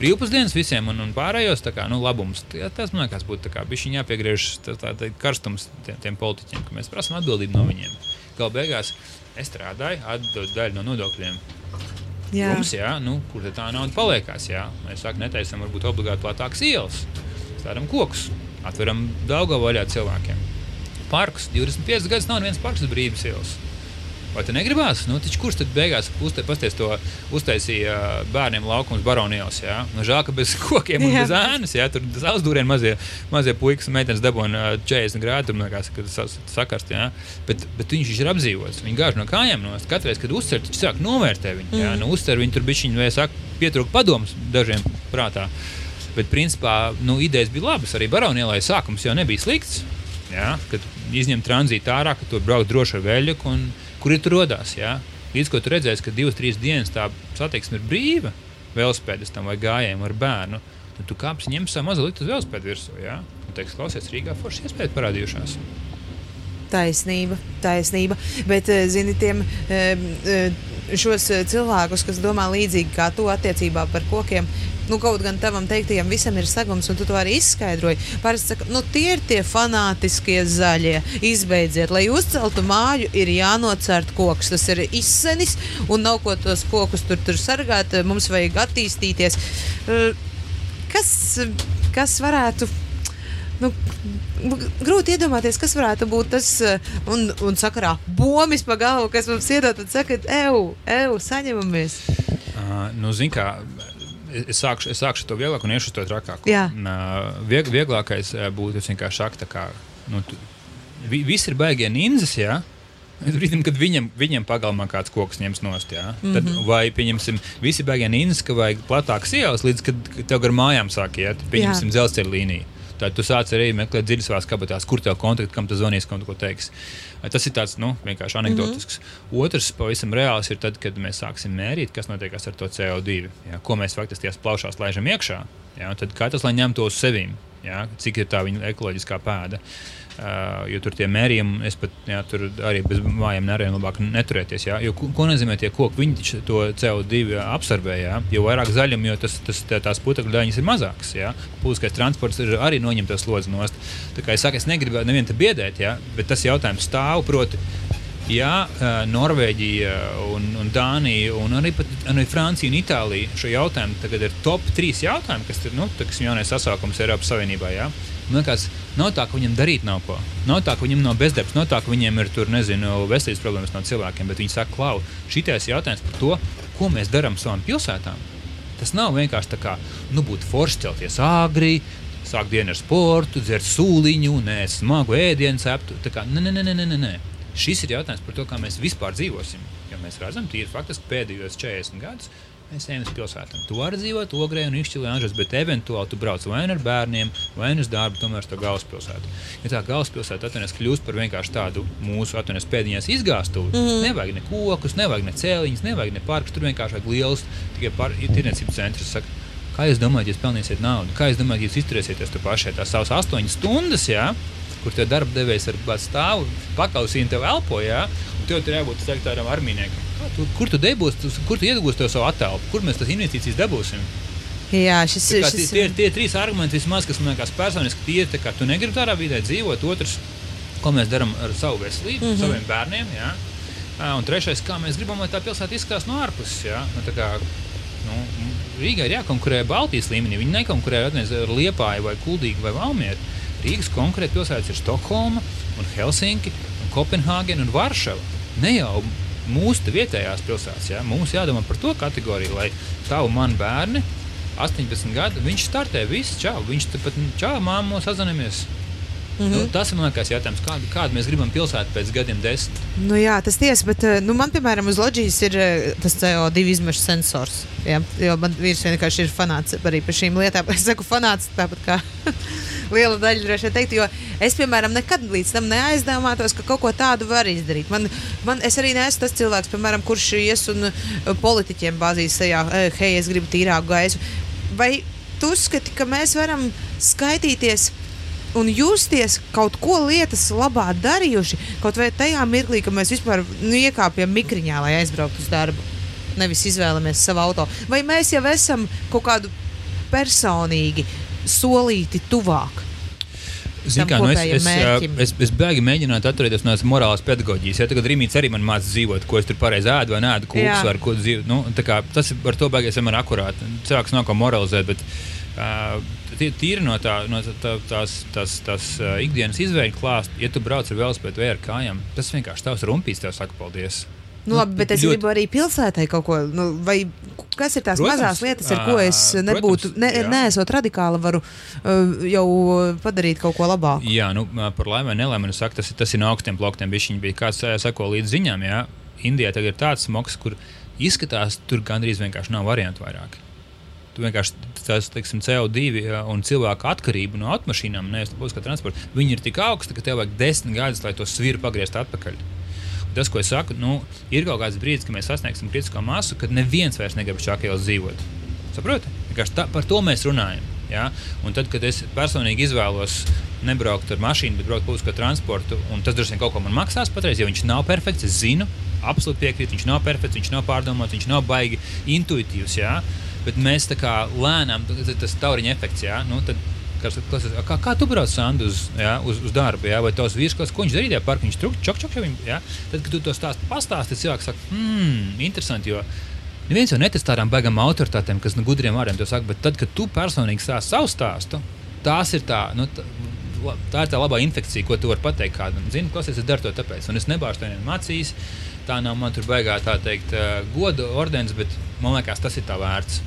brīvpusdienas visiem un, un pārējos kā, nu, labums. Tas man liekas, būtu bijis jāpiegriež tā, tā, tā karstums tiem, tiem politiķiem, ka mēs prasām atbildību no viņiem. Galu beigās es strādāju, atdodu daļu no nodokļiem. Jā, Jums, jā, nu, kur tā nauda paliekās? Jā? Mēs sākam netaisam, varbūt obligāti platākas ielas, stādām kokus, atveram daudz vaļā cilvēkiem. Parks, 25 gadus nav viens parks brīvības ielas. Vai tu negribās? Nu, taču kurš tad beigās pasties to uztaisīja ā, bērniem laukums baronijos? Jā? Nu, žēl, ka bez kokiem un Jā. bez ēnas, jā, tur sauzdūrien mazie, mazie puikas un meitenes dabūna ā, 40 grādu, tur liekas, ka tas sakarst, jā. Bet, bet viņš ir apdzīvots, viņi gāž no kājām nost. Katru reizi, kad uzcer, viņš sāk novērtēt viņu. Jā, nu, uzcer viņu tur bišķiņu vai saka, pietrūk padomus dažiem prātā. Bet, principā, nu, idejas bija labas. Arī Baronielai sākums jau nebija slikts. Jā, kad izņem tranzītu ārā, ka tur brauc droši ar veļu, un kur tur rodās. Jā. Līdz ko tu redzēsi, ka divas, trīs dienas tā satiksme ir brīva velospēdistam vai gājējiem ar bērnu, tad tu kāpsi ņem savu mazu liktu uz velospēdu virsū. Jā. Un teiks, klausies, Rīgā foršas iespējas parādījušās. taisnība, taisnība. Bet, eh, zini, tiem eh, eh, šos cilvēkus, kas domā līdzīgi kā tu attiecībā par kokiem. Nu, kaut gan tavam teiktajam visam ir sagums, un tu to arī izskaidroji. Parasti saka, nu, tie ir tie fanātiskie zaļie. Izbeidziet, lai uzceltu māju, ir jānocērt koks. Tas ir izsenis, un nav ko tos kokus tur, tur sargāt. Mums vajag attīstīties. Eh, Kas, kas varētu Nu, grūti iedomāties, kas varētu būt tas, eh, un, un sakarā bombas pa galvu, kas mums iedod, tad saka, eju, eju, saņemamies. Uh, nu, zin, kā, es, sākšu, es sākšu to vieglāko un iešu to trakāko. Jā. Uh, vieg, vieglākais uh, būtu vienkārši sakt, kā nu, tu, vi, visi ir baigie ninjas. Jā? Brīdim, kad viņam, viņam pagalmā kāds koks ņems nost, jā, mm -hmm. tad, vai pieņemsim, visi beigas ninjas, ka vajag platākas ielas, līdz kad tev gar mājām sāk iet, pieņemsim dzelzceļa līniju. Tad tu sāc arī meklēt dziļas kabatās, kur tev kontakti, kam tu zvanīs, kam tu ko teiksi. Tas ir tāds nu, vienkārši anekdotisks. Mm -hmm. Otrs, pavisam reāls, ir tad, kad mēs sāksim mērīt, kas notiek ar to CO2, jā, ko mēs faktiski tajās plaušās laižam iekšā. Jā, tad katrs lai ņem to uz sevis, cik ir tā viņa ekoloģiskā pēda. Uh, jo tur tie mērījumi, es pat jā, tur arī bez mājām nerēju labāk neturēties. Jā. Jo, ko, ko nozīmē tie koki? Viņi taču to CO2 absorbē. Jā. Jo vairāk zaļuma, jo tas, tas, tā, tās putekļu daļas ir mazākas. Jā. Publiskais transports ir arī noņemts slodzi nost. Tā kā es saku, es negribu nevienu biedēt, jā, bet tas jautājums stāv. Proti, Ja uh, Norvēģija un, un Dānija, un arī, pat, arī Francija un Itālija šo jautājumu tagad ir top 3 jautājumi, kas ir nu, jaunais sasaukums Eiropas Savienībā. Ja? Liekas, nav tā, ka viņam darīt nav ko. Nav tā, ka viņam nav bezdarbs, nav tā, ka viņiem ir tur, nezinu, veselības problēmas no cilvēkiem, bet viņi saka, klau, šitais jautājums par to, ko mēs darām savām pilsētām. Tas nav vienkārši tā kā, nu, būt forši celties āgri, sākt dienu ar sportu, dzert sūliņu, nē, smagu ēdienu, ceptu. Tā kā, nē, nē, nē, nē, nē. Šis ir jautājums par to, kā mēs vispār dzīvosim. Jo mēs redzam, tīri faktiski pēdējos 40 gadus mēs ejam uz pilsētām. Tu vari dzīvot ogrē un izšķiļā anžos, bet eventuāli tu brauc vai nu ar bērniem, vai nu uz darbu, tomēr uz to galvaspilsētu. Ja tā galvaspilsēta atvainojas kļūst par vienkārši tādu mūsu atvainojas pēdiņās izgāstuvi, mm -hmm. nevajag ne kokus, nevajag ne cēliņus, nevajag ne parkus, tur vienkārši vajag liels tikai par tirniecības centrs. Saka, Kā jūs domājat, jūs pelnīsiet naudu? Kā jūs domājat, jūs izturēsieties tur pašai tās savas astoņas stundas, jā, kur te darba devējs ar stāvu, pakausīnu tev elpo, jā, un tev tur jābūt tādam armīniekam. Tu, kur tu dabūsi, kur tu iegūsi to savu attēlu, kur mēs tas investīcijas dabūsim? Jā, šis ir. Šis... Tie ir tie trīs argumenti, vismaz, kas man liekas personiski tīri. tā kā Tu negribi tādā vidē dzīvot, otrs, ko mēs darām ar savu veselību, mm -hmm. saviem bērniem. Jā? Un trešais, kā mēs gribam, lai tā pilsēta izskatās no ārpuses. Nu, tā kā, nu, Rīgai ir jākonkurē Baltijas līmenī. Viņi nekonkurē ar Liepāju vai Kuldīgu vai Valmieru. Rīgas konkurēta pilsētas ir Stokholma, un Helsinki, un Kopenhāgena un Varšava. Ne jau mūsu vietējās pilsētās. Ja? Mums jādomā par to kategoriju, lai tavu mani bērni, 18 gadi, viņš startē visu čau. Viņš pat čau, māmu, sazināmies. Mm -hmm. nu, tas ir monētas jautājums, kādu, kādu mēs gribam pilsētu pēc gadiem desmit. Nu, jā, tas tiesa, bet eh, nu, man, piemēram, uz loģijas ir eh, tas CO2 izmešu sensors. Jā, jo man vīrs vienkārši ir fanāts arī par šīm lietām. Es saku fanāts tāpat kā liela daļa droši vien teikt, jo es, piemēram, nekad līdz tam neaizdomātos, ka kaut ko tādu var izdarīt. Man, man, es arī neesmu tas cilvēks, piemēram, kurš ies un uh, politiķiem bāzīs sejā, hei, es gribu tīrāku gaisu. Vai tu uzskati, ka mēs varam skaitīties? un justies kaut ko lietas labā darījuši. Kaut vai tajā mirklī, kad mēs vispār nu, iekāpjam mikriņā, lai aizbrauktu uz darbu. Nevis izvēlamies savu auto. Vai mēs jau esam kaut kādu personīgi solīti tuvāk. Zin, kā, nu es, es, es, es bēgu mēģināt atturēties no tās morālās pedagoģijas. Ja tagad Rīgas arī man mācīja dzīvot, ko es tur pareizi ēdu vai nē, kūks vai ko dzīvo. Nu, kā, tas ar to beigas vienmēr akurāti. Cilvēks nav ko moralizēt, bet uh, tīri no, tā, no tā, tās, tās, tās uh, ikdienas izvēļu klāsta, ja tu brauc ar velospēdu vai ar kājām, tas vienkārši tavs rumpīs tev saka paldies. Nu, labi, bet es ļoti... gribu arī pilsētai kaut ko. Nu, vai kas ir tās protams, mazās lietas, ar ko es nebūtu, ne, neesot radikāli, varu uh, jau padarīt kaut ko labāku? Jā, nu, par laimi vai nelaimi, nu, saka, tas, tas ir no augstiem blokiem. Viņa bija kāds seko līdz ziņām. Jā. Indijā tagad ir tāds smogs, kur izskatās, tur gandrīz vienkārši nav variantu vairāk. Tu vienkārši tas teiksim, CO2 un cilvēku atkarība no automašīnām, nevis publiskā transporta, viņi ir tik augsti, ka tev vajag desmit gadus, lai to sviru pagrieztu atpakaļ tas, ko es saku, nu, ir kaut kāds brīdis, kad mēs sasniegsim kritisko masu, kad neviens vairs negrib šākajos dzīvot. Saprotiet? Par to mēs runājam. Ja? Un tad, kad es personīgi izvēlos nebraukt ar mašīnu, bet braukt publisko transportu, un tas droši vien kaut ko man maksās patreiz, jo viņš nav perfekts, es zinu, absolūti piekrītu, viņš nav perfekts, viņš nav pārdomāts, viņš nav baigi intuitīvs. Ja? Bet mēs tā kā lēnām, tas tauriņa efekts, ja? nu, tad kas, kas, kā, kā tu brauc Sandu uz, ja, uz, uz darbu, ja, vai vīrs, kas, ko viņš darīja parkā, viņš truk, čok, čok, čok, ja, tad, kad tu to stāstu pastāsti, cilvēks saka, hmm, interesanti, jo neviens jau netic tādām beigām autoritātēm, kas no nu, gudriem vārdiem to saka, bet tad, kad tu personīgi stāsti savu stāstu, tās ir tā, nu, tā, tā ir tā labā infekcija, ko tu vari pateikt kādam. Zini, klausies, es daru to tāpēc, un es nebāžu nevienu mācījis, tā nav man tur beigā tā teikt goda ordenis, bet man liekas, tas ir tā vērts.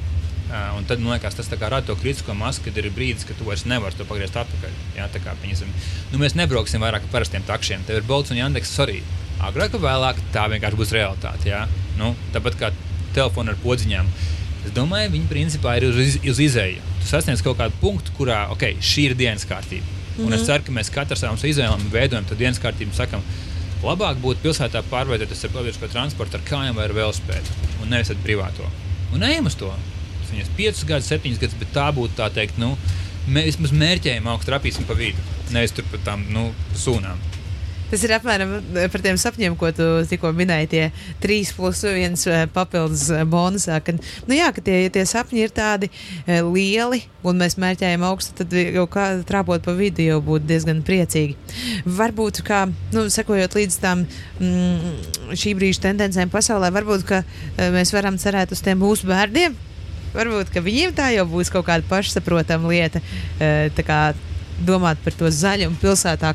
Un tad, man liekas, tas rada to kritisko masu, kad ir brīdis, kad tu vairs nevari to pagriezt atpakaļ. Jā, tā kā piņasim, nu, mēs nebrauksim vairāk ar parastiem takšiem. Tev ir Bolts un Jandeks arī. Agrāk vai vēlāk tā vienkārši būs realitāte. Jā? Nu, tāpat kā telefona ar podziņām. Es domāju, viņi principā ir uz, uz izēju. Tu sasniedz kaut kādu punktu, kurā okay, šī ir dienas kārtība. Mm -hmm. Un es mhm. ceru, ka mēs katrs savām izvēlēm veidojam to dienas kārtību. Sakam, labāk būtu pilsētā pārvietoties ar publisko transportu, ar kājām vai ar velospēdu, un nevis ar privāto. Un ejam uz to viņas 5 gadus, 7 gadus, bet tā būtu tā teikt, nu, mēs vismaz mērķējam augstu trapīsim pa vidu, nevis tur pat tām nu, sūnām. Tas ir apmēram eh, par tiem sapņiem, ko tu tikko minēji. Tie trīs plus viens eh, papildus eh, bonusā. Kad, nu jā, ka tie, tie sapņi ir tādi lieli un mēs mērķējam augstu, tad jau kā trāpot pa vidu, jau būtu diezgan priecīgi. Varbūt, kā nu, sekojot līdz tam mm, šī brīža tendencēm pasaulē, varbūt mēs varam cerēt uz tiem mūsu bērniem Varbūt viņiem tā jau būs kaut kāda pašsaprotama lieta. Kā, domāt par to zaļumu pilsētā,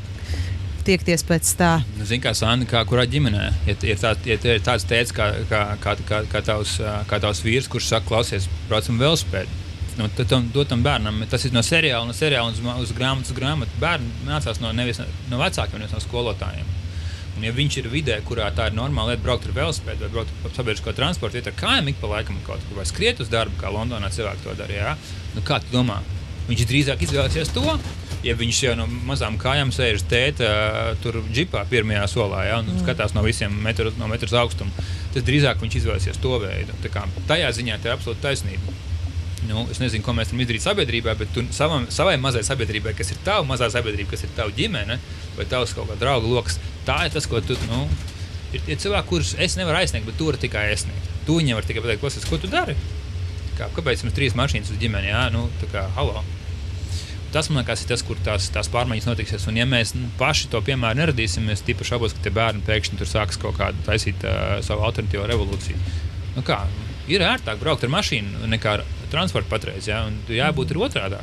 tiekties pēc tā. Nu, Zini, kā Sanda, kā kurā ģimenē, ja ir, tā, ja ir tāds teicis, kā, kā, kā, kā, kā, tavs, kā tavs vīrs, kurš saka, klausies, braucam velospēdu. Nu, tad tam dotam bērnam, tas ir no seriāla, no seriāla uz, uz grāmatas, grāmatu. Bērni mācās no, nevis no vecākiem, nevis no skolotājiem. Un, ja viņš ir vidē, kurā tā ir normāla lieta, braukt ar velospēdu vai braukt pa sabiedrisko transportu, iet ar kājām ik pa laikam kaut kur vai skriet uz darbu, kā Londonā cilvēki to darīja. Nu, kā tu domā? Viņš drīzāk izvēlēsies to, ja viņš jau no mazām kājām sēž tēta, tur džipā pirmajā solā ja, un mm. skatās no visiem metru, no metru augstuma. Tas drīzāk viņš izvēlēsies to veidu. Tā kā, tajā ziņā tā ir absolūti taisnība. Nu, es nezinu, ko mēs varam izdarīt sabiedrībā, bet tu savam, savai mazai sabiedrībai, kas ir tava mazā sabiedrība, kas ir tava ģimene vai tavs kaut kāds draugu lokus, tā ir tas, ko tu. Nu, ir tie cilvēki, kurus es nevaru aizsniegt, bet tu vari tikai aizsniegt. Tu viņiem vari tikai pateikt, klausies, ko tu dari. Kā, kāpēc mums trīs mašīnas uz ģimeni? Jā, nu, tā kā, halo. tas, man liekas, ir tas, kur tās, tās pārmaiņas notiksies. Un, ja mēs nu, paši to piemēru neradīsim, es tikai šaubos, ka tie bērni pēkšņi tur sāks kaut kādu taisīt uh, savu alternatīvo revolūciju. Nu, kā, ir ērtāk braukt ar mašīnu nekā ar transportu patreiz, ja? un jābūt ir otrādi.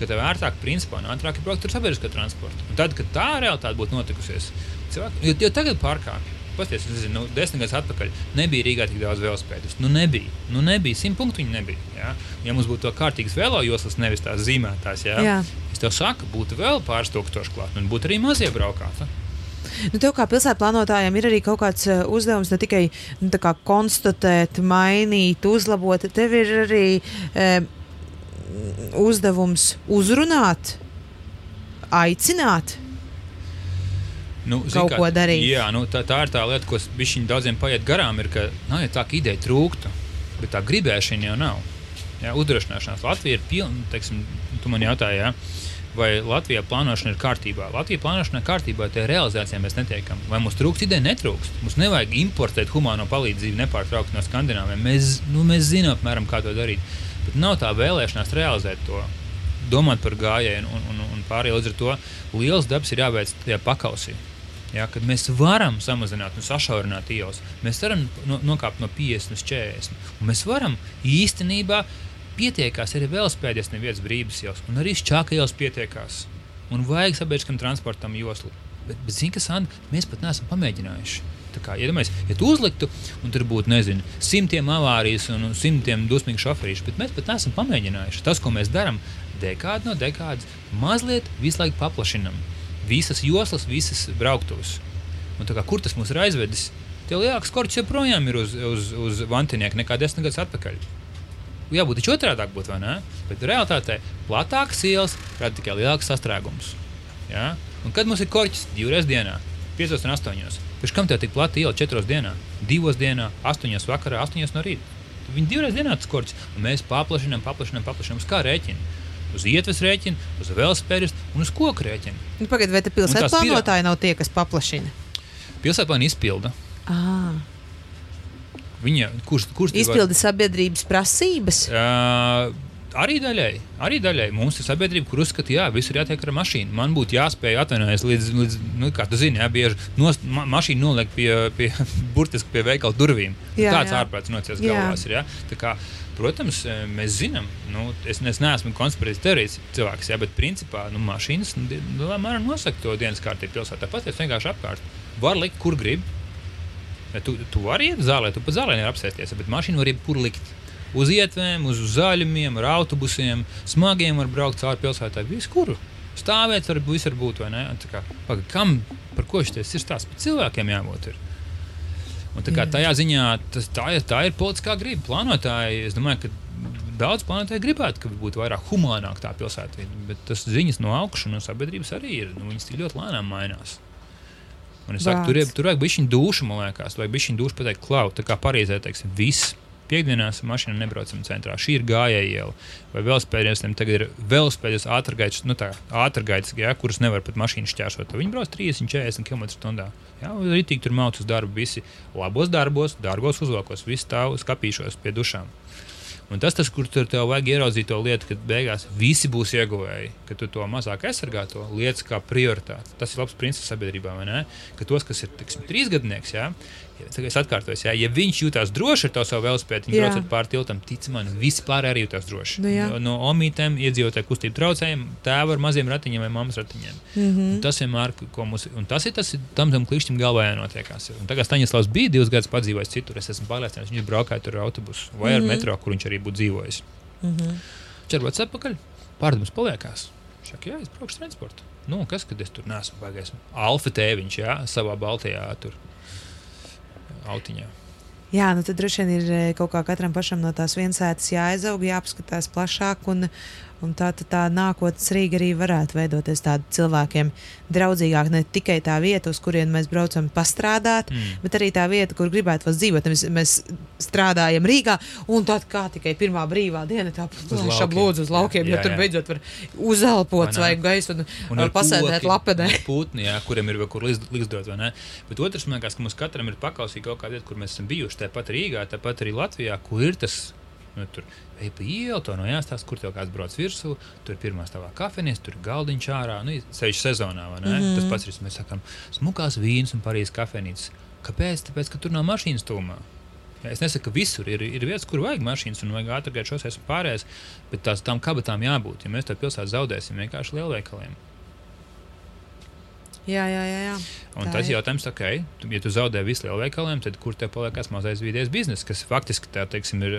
Ka tev ērtāk, principā, un ātrāk ir braukt ar sabiedrisko transportu. Un tad, kad tā realitāte būtu notikusies, cilvēki jau, jau tagad pārkāpj. Pasties, nezinu, nu, desmit gadus atpakaļ nebija Rīgā tik daudz velospēdu. Nu, nebija. Nu, nebija. Simt punktu viņi nebija. Ja, ja mums būtu kārtīgas velo joslas, nevis tās zīmētās, ja, Jā. es tev saku, būtu vēl pāris tūkstoši klāt, un būtu arī mazie braukāti. Nu, tev kā pilsētplānotājiem ir arī kaut kāds uh, uzdevums ne tikai nu, kā konstatēt, mainīt, uzlabot. Tev ir arī um, uzdevums uzrunāt, aicināt. Nu, Kaut kā, ko darīt. Jā, nu, tā, tā ir tā lieta, ko viņiem daudziem paiet garām. Ir, ka, nu, ja tā ideja trūktu, bet tā gribēšana jau nav. Jā, uzdrošināšanās Latvija ir pilna. Teiksim, tu man jautāji, jā, vai Latvijā plānošana ir kārtībā. Latvijā plānošana ir kārtībā, tie realizācijā mēs netiekam. Vai mums trūkst ideja? Netrūkst. Mums nevajag importēt humāno palīdzību nepārtraukti no Skandināviem. Mēs, nu, mēs zinām, apmēram, kā to darīt. Bet nav tā vēlēšanās realizēt to. Domāt par gājienu un, un, un pārējiem līdz ar to liels darbs ir jāveic tajā pakausī. Ja, kad mēs varam samazināt un sašaurināt ielas, mēs varam no, nokāpt no 50 līdz 40. Un mēs varam īstenībā pietiekās arī velospēdas nevietas brīvības ielas, un arī šķāka ielas pietiekās. Un vajag sabiedriskam transportam joslu. Bet, bet zini, kas Andi, mēs pat neesam pamēģinājuši. Iedomājies, ja tu uzliktu, un tur būtu, nezinu, simtiem avārijas un simtiem dusmīgu šoferīšu, bet mēs pat neesam pamēģinājuši. Tas, ko mēs darām, dekādi no dekādas, mazliet visu laiku paplašinām visas joslas, visas brauktuves. Un kā, kur tas mūs ir aizvedis? Tie lielākie skorķi joprojām ir uz, uz, uz vantinieku nekā desmit gadus atpakaļ. Jābūt taču otrādi būt, vai ne? Bet realitātē platākas ielas rada tikai lielāks sastrēgums. Ja? Un kad mums ir korķis divreiz dienā, 5 un 8. Pēc kam tev tik plata iela 4 dienā, 2 dienā, 8 vakarā, 8 no rīta? Viņi divreiz dienā tas korķis, un mēs paplašinām, paplašinām, paplašinām uz kā rēķinu. Uz ietves rēķinu, uz velospēdas un uz koku rēķinu. Nu, Pagaidiet, vai tās pilsētplānotāji nav tie, kas paplašina? Pilsētplāna izpilda. À, Viņa, kurš, kurš izpildi sabiedrības prasības. Uh, arī daļai, arī daļai mums ir sabiedrība, kur uzskata, ka viss ir jātiek ar mašīnu. Man būtu jāspēj atvainoties līdz, līdz nu, kā tu zini, jā, bieži nos, ma mašīna noliek pie, pie burtiski pie veikala durvīm. Jā, Tāds jā. ārprāts nocies Jā. galvās. Ir, jā. Tā kā, protams, eh, mēs zinām, nu, es, es neesmu konspirācijas teorijas cilvēks, jā, bet principā nu, mašīnas nu, di- nu, lielā mērā nosaka to dienas kārtību pilsētā. Tāpat es vienkārši apkārt. Var likt, kur grib. Tu, tu vari iet zālē, tu pat zālē nevari apsēsties, bet mašīnu var jebkur likt. Uz ietvēm, uz zaļumiem, ar autobusiem, smagiem var braukt cauri pilsētai. Visur. Stāvēt var visur būt, vai ne? Kā, paga, kam, par ko šis ir stāsts? Par cilvēkiem jābūt. Ir. Un tā kā tajā ziņā tas, tā, ir, tā ir politiskā griba. Plānotāji, es domāju, ka daudz plānotāji gribētu, ka būtu vairāk humānāk tā pilsēta. Bet tas ziņas no augšas, no sabiedrības arī ir. Nu, viņas tik ļoti lēnām mainās. Un es saku, tur, ir- tur vajag būt šī duša, man liekas. Vajag būt šī duša pateikt, klau, tā kā Parīzē, teiksim, viss. Piektdienās mašīna nebraucam centrā. Šī ir gājēja iela. Vai velospēdiem tagad ir velospēdas ātrgaitas, nu tā, ātrgaitas, ja, kuras nevar pat mašīnu šķērsot. Viņi brauc 30, 40 km/h. Jā, rītīgi tur mauc uz darbu visi labos darbos, dārgos uzvalkos, visi stāv skapīšos pie dušām. Un tas, tas, kur tur tev vajag ieraudzīt to lietu, kad beigās visi būs ieguvēji, ka tu to mazāk aizsargā, to lietas kā prioritāti. Tas ir labs princips sabiedrībā, vai ne? Ka tos, kas ir tiksim, trīsgadnieks, jā, ja, es atkārtojos, jā, ja viņš jūtas droši ar to savu velospēdu, viņš Jā. braucot pāri tiltam, tic man, visi pārējie arī jūtas droši. Nu jā. no, no omītēm, iedzīvotāju kustību traucējiem, tēva ar maziem ratiņiem vai mammas ratiņiem. Mm. -hmm. Tas vienmēr, ko mums, un tas ir tas, tam tam klišķim galvā jānotiekās. Un tagad Staņislavs bija divus gadus padzīvojis citur. Es esmu pārliecināts, viņš braukāja tur autobusu vai ar metro, kur viņš arī būtu dzīvojis. Mm -hmm. Červots atpakaļ, pārdevums paliekās. Šak, jā, es braukšu transportu. Nu, kas, kad es tur neesmu baigājis? Alfa tēviņš, jā, savā Baltijā tur autiņā. Jā, nu tad droši vien ir eh, kaut kā katram pašam no tās viensētas jāaizaug, jāapskatās plašāk. Un, un tā, tā, tā nākotnes Rīga arī varētu veidoties tāda cilvēkiem draudzīgāka. Ne tikai tā vieta, uz kurien mēs braucam pastrādāt, Mm. bet arī tā vieta, kur gribētu vēl dzīvot. Nevis Mēs strādājam Rīgā, un tad kā tikai pirmā brīvā diena, tā plāšā laukiem. blūdzu uz laukiem, Jā, jo tur jā. beidzot var uzelpot svaigu gaisu un, Un pasēdēt lapedē. Putni, jā, kuriem ir vēl kur lizdot, vai ne? Bet otrs, man liekas, ka mums katram ir pakausīga kaut kāda vieta, kur mēs esam bijuši. Tāpat Rīgā, tāpat arī Latvijā, kur ir tas Nu, tur ej pa ielu, to no jāstāsta, kur tev kāds brauc virsū. Tur ir pirmā stāvā kafejnīca, tur galdiņš ārā. Nu, Ceļš sezonā, vai ne? Mm -hmm. Tas pats ir, mēs sakām, smukās vīnas un Parīzes kafejnīcas. Kāpēc? Tāpēc, ka tur nav mašīnas tūmā. Ja, es nesaku, ka visur ir, ir vietas, kur vajag mašīnas un vajag ātrāk šos pārējais, bet tās tam kabatām jābūt. Ja mēs to pilsētu zaudēsim vienkārši lielveikaliem. Jā, jā, jā. jā. Un tā tas ir jautājums, ok, ja tu zaudē visu lielveikaliem, tad kur te paliekās mazais vidējais bizness, kas faktiski tā, teiksim, ir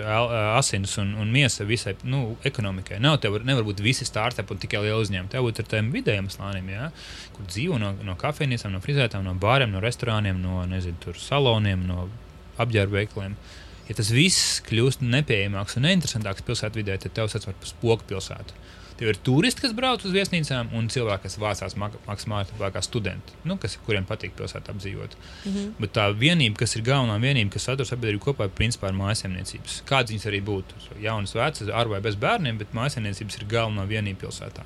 asins un, un miesa visai nu, ekonomikai. Nav tev nevar būt visi startupi un tikai lieli uzņēmumi. Tev būtu ar tiem vidējiem slāniem, ja? kur dzīvo no, no kafejnīcām, no frizētām, no bāriem, no restorāniem, no nezinu, saloniem, no apģērba veikaliem. Ja tas viss kļūst nepieejamāks un neinteresantāks pilsētvidē, tad tev sauc par spoku pilsētu. Tev ir turisti, kas brauc uz viesnīcām, un cilvēki, kas vācās maksimāli kā studenti, nu, kas, kuriem patīk pilsētā apdzīvot. Mm -hmm. Bet tā vienība, kas ir galvenā vienība, kas satur sabiedrību kopā, principā ir mājasemniecības. Kādas viņas arī būtu? Jaunas, vecas, ar vai bez bērniem, bet mājasemniecības ir galvenā vienība pilsētā.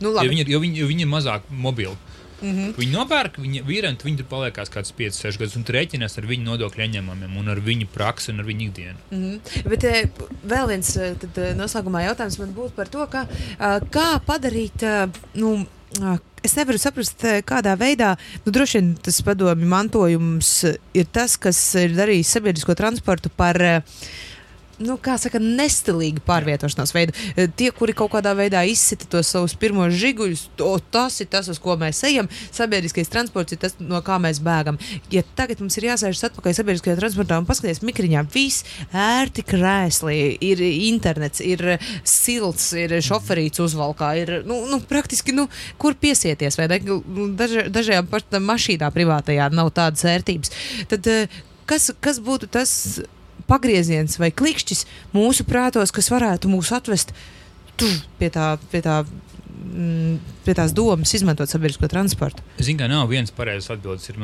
Nu, jo viņi, ir, jo, viņi, jo viņi ir mazāk mobili. Mm -hmm. Viņi nopērk, viņa vīri, viņi tur paliekās kaut kāds 5, 6 gadus, un tur rēķinās ar viņu nodokļu ieņēmumiem, un ar viņu praksi un ar viņu ikdienu. Mm -hmm. Bet e, vēl viens e, tad, e, noslēgumā jautājums man būtu par to, ka, kā padarīt. Nu, Es nevaru saprast, kādā veidā, nu, droši vien tas padomju mantojums ir tas, kas ir darījis sabiedrisko transportu par uh, nu, kā saka, nestilīgu pārvietošanās veidu. E, tie, kuri kaut kādā veidā izsita tos savus pirmos žiguļus, to, tas ir tas, uz ko mēs ejam. Sabiedriskais transports ir tas, no kā mēs bēgam. Ja tagad mums ir jāsēžas atpakaļ sabiedriskajā transportā un paskatīties mikriņā, viss ērti krēsli, ir internets, ir silts, ir šoferīts uzvalkā, ir nu, nu, praktiski, nu, kur piesieties, vai ne? Nu, daž, dažajām mašīnām privātajā nav tādas vērtības. Tad, e, kas, kas būtu tas? Pagrieziens vai klikšķis mūsu prātos, kas varētu mūs atvest pie tā, pie tā pie tās domas izmantot sabiedrisko transportu? Ziniet, kā nav viens pareizs atbildes, ir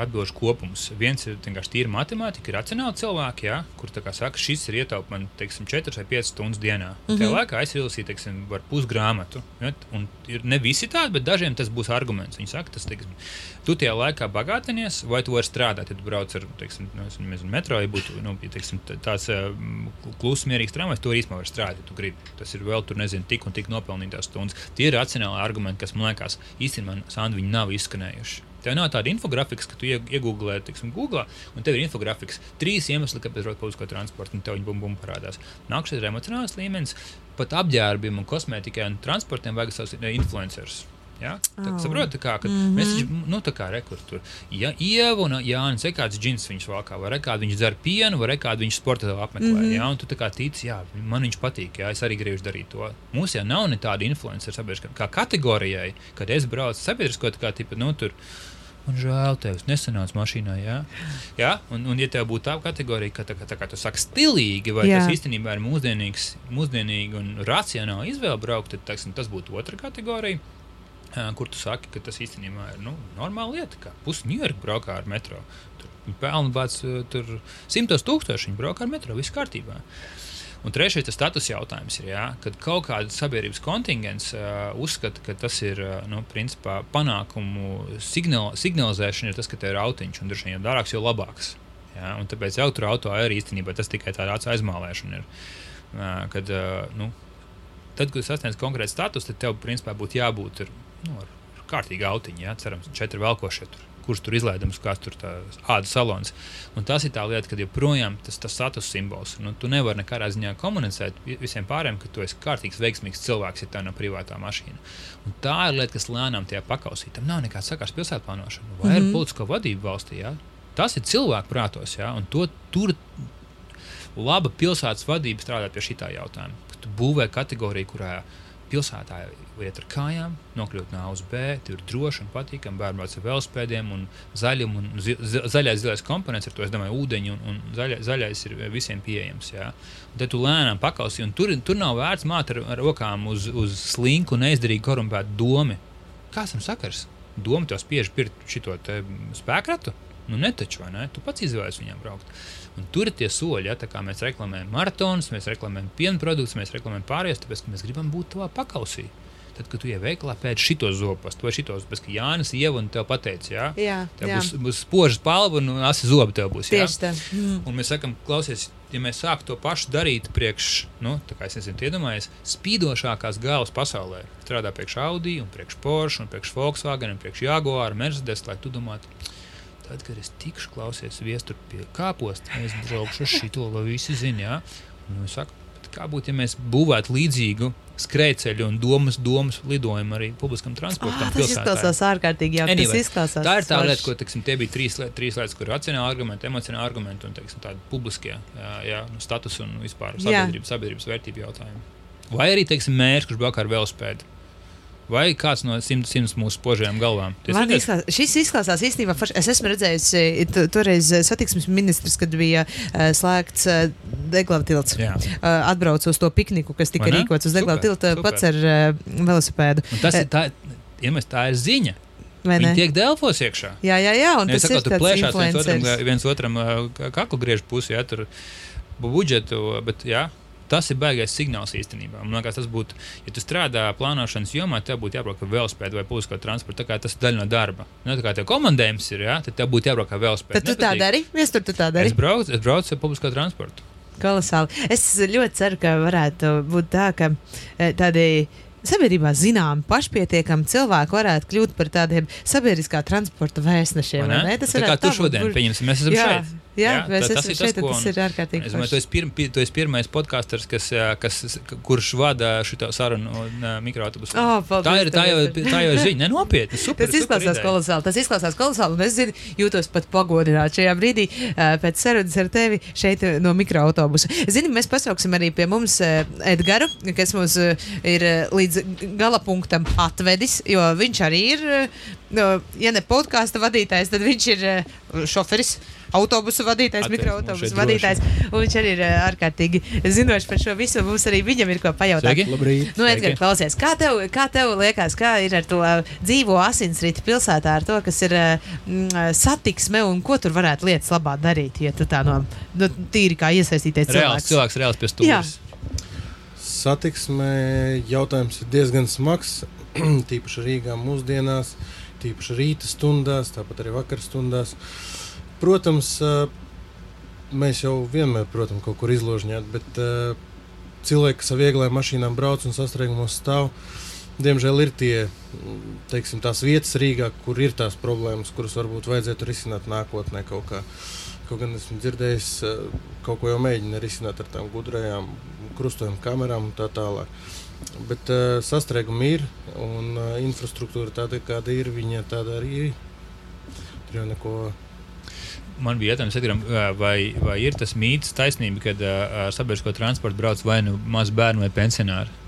atbildžu kopums. Viens ir vienkārši tīra matemātika, ir racionāli cilvēki, ja, kur saka, šis ir ietaupījums teiksim, 4 vai 5 stundas dienā. Mm -hmm. Tajā laikā izlasīju teiksim, pusgrāmatu. Ja, ir ne visi tādi, bet dažiem tas būs arguments. Viņi saka, tas teiksim, tu tajā laikā bagātinies, vai tu vari strādāt, ja tu brauc ar teiksim, nu, metro, ja būtu nu, teiksim, tāds uh, kluss, mierīgs tramvajs, to īstenībā var strādāt. Ja tu gribi. Tas ir vēl tur, nezinu, tik un tik nopelnītās stundas. Tie ir racionāli argumenti, kas man liekas, īstenībā Sandra nav izskanējuši. Tev nav tāda infografika, ka tu iegūlē, teiksim, Google, un tev ir infografika trīs iemesli, kāpēc braukt publisko transportu, un tev viņa bum bum parādās. Nākamais ir emocionāls līmenis, pat apģērbiem, un kosmētikai un transportiem vajag savus influencerus. Ja? Tā, oh. Saprotu, kā mm -hmm. mēs taču, nu, tā kā rekur tur. Ja Ieva un Jānis, ir kāds džins viņš valkā, vai kāds viņš dzer pienu, vai kāds viņš sportā apmeklē. Mm -hmm. ja? Un tu tā kā tici, jā, man viņš patīk, jā, es arī gribēju darīt to. Mums jau nav ne tāda influencer sabiedriskā, kā kategorijai, kad es braucu sabiedrisko, tā kā tipa, nu, tur. Man žēl, tev nesanāca mašīnā. Jā, jā? Un, un, ja tev būtu tā kategorija, ka tā, tā kā tu saki, stilīgi, vai jā. tas īstenībā ir mūsdienīgs, mūsdienīgi un racionāli izvēle braukt, tad teksim, tas būtu otra kategorija kur tu saki, ka tas īstenībā ir nu, normāla lieta, ka pusi Ņujorka braukā ar metro. Tur pelna bāts, tur simtos tūkstoši viņi braukā ar metro, viss kārtībā. Un trešais tas status jautājums ir, jā, kad kaut kāda sabiedrības kontingents uh, uzskata, ka tas ir uh, nu, principā, panākumu signal, signalizēšana, ir tas, ka te ir autiņš un droši vien dārāks, jo labāks. Jā, un tāpēc elektroautorā arī īstenībā tas tikai tāds aizmālēšana ir. Uh, kad, uh, nu, tad, kad sasniedz konkrētu statusu, tad tev principā būtu jābūt ar nu, ar, kārtīgu autiņu, ja, cerams, četri velkošie. Tur kurš tur izlaidams, kāds tur ir ādas salons. Un tas ir tā lieta, ka joprojām tas ir status simbols. Nu, tu nevari nekādā ziņā komunicēt visiem pārējiem, ka tu esi kārtīgs, veiksmīgs cilvēks, ja tā nav privātā mašīna. Un tā ir lieta, kas lēnām tajā pakausī. Tam nav nekāds sakars pilsētplānošana vai mm -hmm. ar politisko vadību valstī. Ja? Tas ir cilvēku prātos, ja? un to, tur laba pilsētas vadība strādā pie šī jautājuma. Tu būvē kategoriju, kurā pilsētā iet ar kājām, nokļūt no A uz B, tur ir droši un patīkami. Bērni brauc ar velospēdiem un zaļum, un zi, zaļais, zilais komponents, ar to es domāju, ūdeņi un, un zaļa, zaļais ir visiem pieejams. Jā. Un tad tu lēnām pakausī, un tur, tur nav vērts māt ar, ar rokām uz, uz slinku, neizdarīgu, korumpētu domu. Kāds tam sakars? Doma tev spiež pirkt šo spēkratu? Nu, netaču, vai ne? Tu pats izvēlējies viņam braukt. Un tur ir tie soļi, ja, kā mēs reklamējam maratonus, mēs reklamējam piena produktus, mēs reklamējam pārējos, tāpēc, mēs gribam būt tavā pakausī. tad, kad tu ej veikalā pēc šito zopastu vai šito zopastu, ka Jānis Ieva un tev pateica, jā, Jā, tev jā. būs, būs spožas palva un asi zobi tev būs. Jā? Tieši tā. Mm. Un mēs sakām, klausies, ja mēs sāktu to pašu darīt priekš, nu, tā kā es nezinu, iedomājies, spīdošākās galvas pasaulē, strādā priekš Audi, un priekš Porsche, un priekš Volkswagen, un priekš Jaguar, Mercedes, lai tu domātu, tad, kad es tikšu klausies viestur pie kāposta, es braukšu ar šito, lai visi zina, jā. Un saku, bet kā būtu, ja mēs būvētu līdzīgu skrejceļu un domas, domas lidojumu arī publiskam transportam Ah, tas izklausās ārkārtīgi jauki. Anyway, izklausās Tā ir tā forši. lieta, ko teiksim, tie bija trīs, liet, trīs lietas, kur racionāli argumenti, emocionāli argumenti un teiksim, tādi publiskie jā, jā, nu, status un vispār sabiedrības, sabiedrības vērtību jautājumi. Vai arī teiksim, mērķis, kurš braukā ar velospēdu. Vai kāds no simts simts mūsu spožajām galvām? Man izklās, šis izklausās īstenībā. Forši. Es esmu redzējis, eh, toreiz eh, satiksmes ministrs, kad bija uh, slēgts uh, Deglava tilts. Uh, atbraucu uz to pikniku, kas tika rīkots uz Deglava tilta pats ar uh, velosipēdu. Un Tas ir tā, mēs, tā ir ziņa. Viņi tiek delfos iekšā. Jā, jā, jā. Un tas sakot, ir tāds plēšās viens otram, viens otram kaklu griež pusē, ja tur bu- budžetu, bet jā, tas ir baigais signāls īstenībā. Man liekas, tas būtu, ja tu strādā plānošanas jomā, tev būtu jābrauc ar velospēdu vai publisko transportu. Tā kā tas ir daļa no darba. Nu, tā kā tev komandējums ir, jā, tad tev būtu jābrauc ar velospēdu. Tad tu tā dari? Viestur, tu tā Es dari? braucu, es braucu ar publisko transportu. Kolosāli. Es ļoti ceru, ka varētu būt tā, ka eh, tādi. Sabiedrībā zināmi, pašpietiekami cilvēki varētu kļūt par tādiem sabiedriskā transporta vēstnešiem. vai vai ne? ne? Tas tā kā tu šodien, burti. pieņemsim, mēs esam Jā, šeit. Jā, Jā, mēs tas esam tas, šeit, un ko- tas ir ārkārtīgi. Es domāju, tu esi, pirm, pi- tu esi pirmais podkāsters, kas, kas, kurš vada šo sarunu mikroautobusu. Oh, paldies tā, ir, tā, jau, tā jau ziņa. Ne, nopietni. Super, Tas izklausās super kolosāli. Tas izklausās kolosāli. Un es zinu, jūtos pat pagodināts šajā brīdī pēc sarunas ar tevi šeit no mikroautobusa. Zini, mēs pasauksim arī pie mums Edgars, kas mums ir līdz gala punktam atvedis, jo viņš arī ir, ja ne podkāstu vadītājs, tad viņš ir šoferis. Autobusu vadītājs, mikroautobusu vadītājs. Un viņš arī ir uh, ārkārtīgi zinošs par šo visu. Mums arī viņam ir ko pajautāt. Nu. Edgars, klausies, kā tev, kā tev liekas, kā ir ar to uh, dzīvo asinsrītu pilsētā, ar to, kas ir uh, mm, satiksme un ko tur varētu lietas labā darīt, ja tu tā no nu, tīri kā iesaistīties Reāls cilvēks. cilvēks, reāls pie stūres. Satiksmē jautājums ir diezgan smags. tīpaši Rīgā mūsdienās, tīpaši rīta stundās, tāpat arī vakar stundās. Protams, mēs jau vienmēr, protams, kaut kur izložņāt, bet cilvēki, kas ar vieglām mašīnām brauc un sastrēgumos stāv, diemžēl ir tie, teiksim, tās vietas Rīgā, kur ir tās problēmas, kuras varbūt vajadzētu risināt nākotnē kaut kā. Kaut gan esmu dzirdējis, kaut ko jau mēģina risināt ar tām gudrajām krustojuma kamerām un tā tālāk. Bet uh, sastrēgumi ir un uh, infrastruktūra tāda, kāda ir, viņa tāda arī ir. Tur jau neko. Man bija jautājums, Edgaram, vai, vai ir tas mīts taisnība, uh, ar sabiedrisko transportu brauc vai nu mazu bērnu vai pensionāru?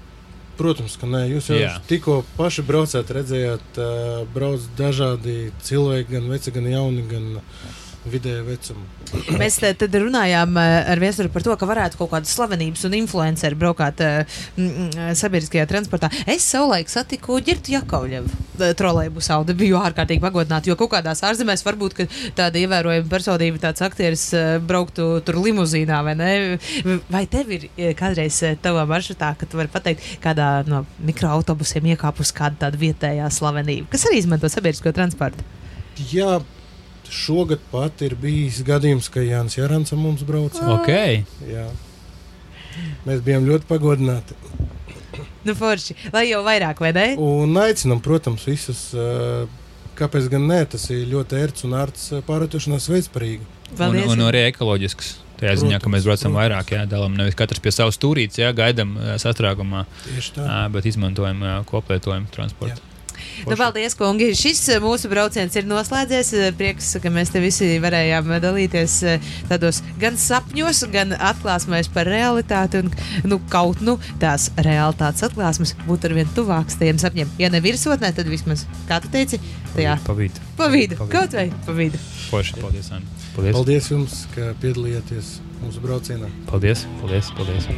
Protams, ka nē, jūs jau Jā. tikko paši braucāt, redzējāt, uh, brauc dažādi cilvēki, gan veci, gan jauni, gan vidēja vecuma. Mēs tad runājām uh, ar viesuru par to, ka varētu kaut kādas slavenības un influenceri braukāt mm, sabiedriskajā transportā. Es savulaik satiku Girtu Jakovļevu trolēļbusā, un biju ārkārtīgi pagodināta, jo kaut kādās ārzemēs varbūt tāda ievērojama personība, tāds aktieris brauktu tur limuzīnā, vai ne? Vai tev ir eh, kādreiz eh, tavā maršrutā, ka tu vari pateikt, kādā no mikroautobusiem iekāpus kāda tāda vietējā slavenība, kas arī izmanto sabiedrisko transportu? Jā, šogad pat ir bijis gadījums, ka Jānis Jārants mums brauca. Ok, Jā. Mēs bijām ļoti pagodināti. Nu, forši, lai jau vairāk, vai ne? Un aicinām, protams, visus. Uh, Kāpēc gan nē, tas ir ļoti ērts un ārts ā, pārvietošanās veids par Rīgu. un, un arī ekoloģisks. Tajā ziņā, ka mēs braucam Protams, vairāk, jā, dalām nevis katrs pie savas stūrītes, jā, gaidām ā, sastrēgumā, Tieši tā. ā, bet izmantojam ā, koplietojumu transportu. Nu, paldies, kungi. Šis eh, mūsu brauciens ir noslēdzies. Eh, Prieks, ka mēs te visi varējām dalīties eh, tādos gan sapņos, gan atklāsmēs par realitāti. Un, nu, kaut nu tās realitātes atklāsmes būtu ar vien tuvākas tiem sapņiem. Ja ne virsotnē, tad vismaz, kā tu teici, tajā Pa vidu. pa vidu. Pa vidu. Kaut vai pa vidu. Forši, paldies, Anna. Paldies. Paldies jums, ka piedalījāties mūsu braucienā. Paldies, paldies, paldies.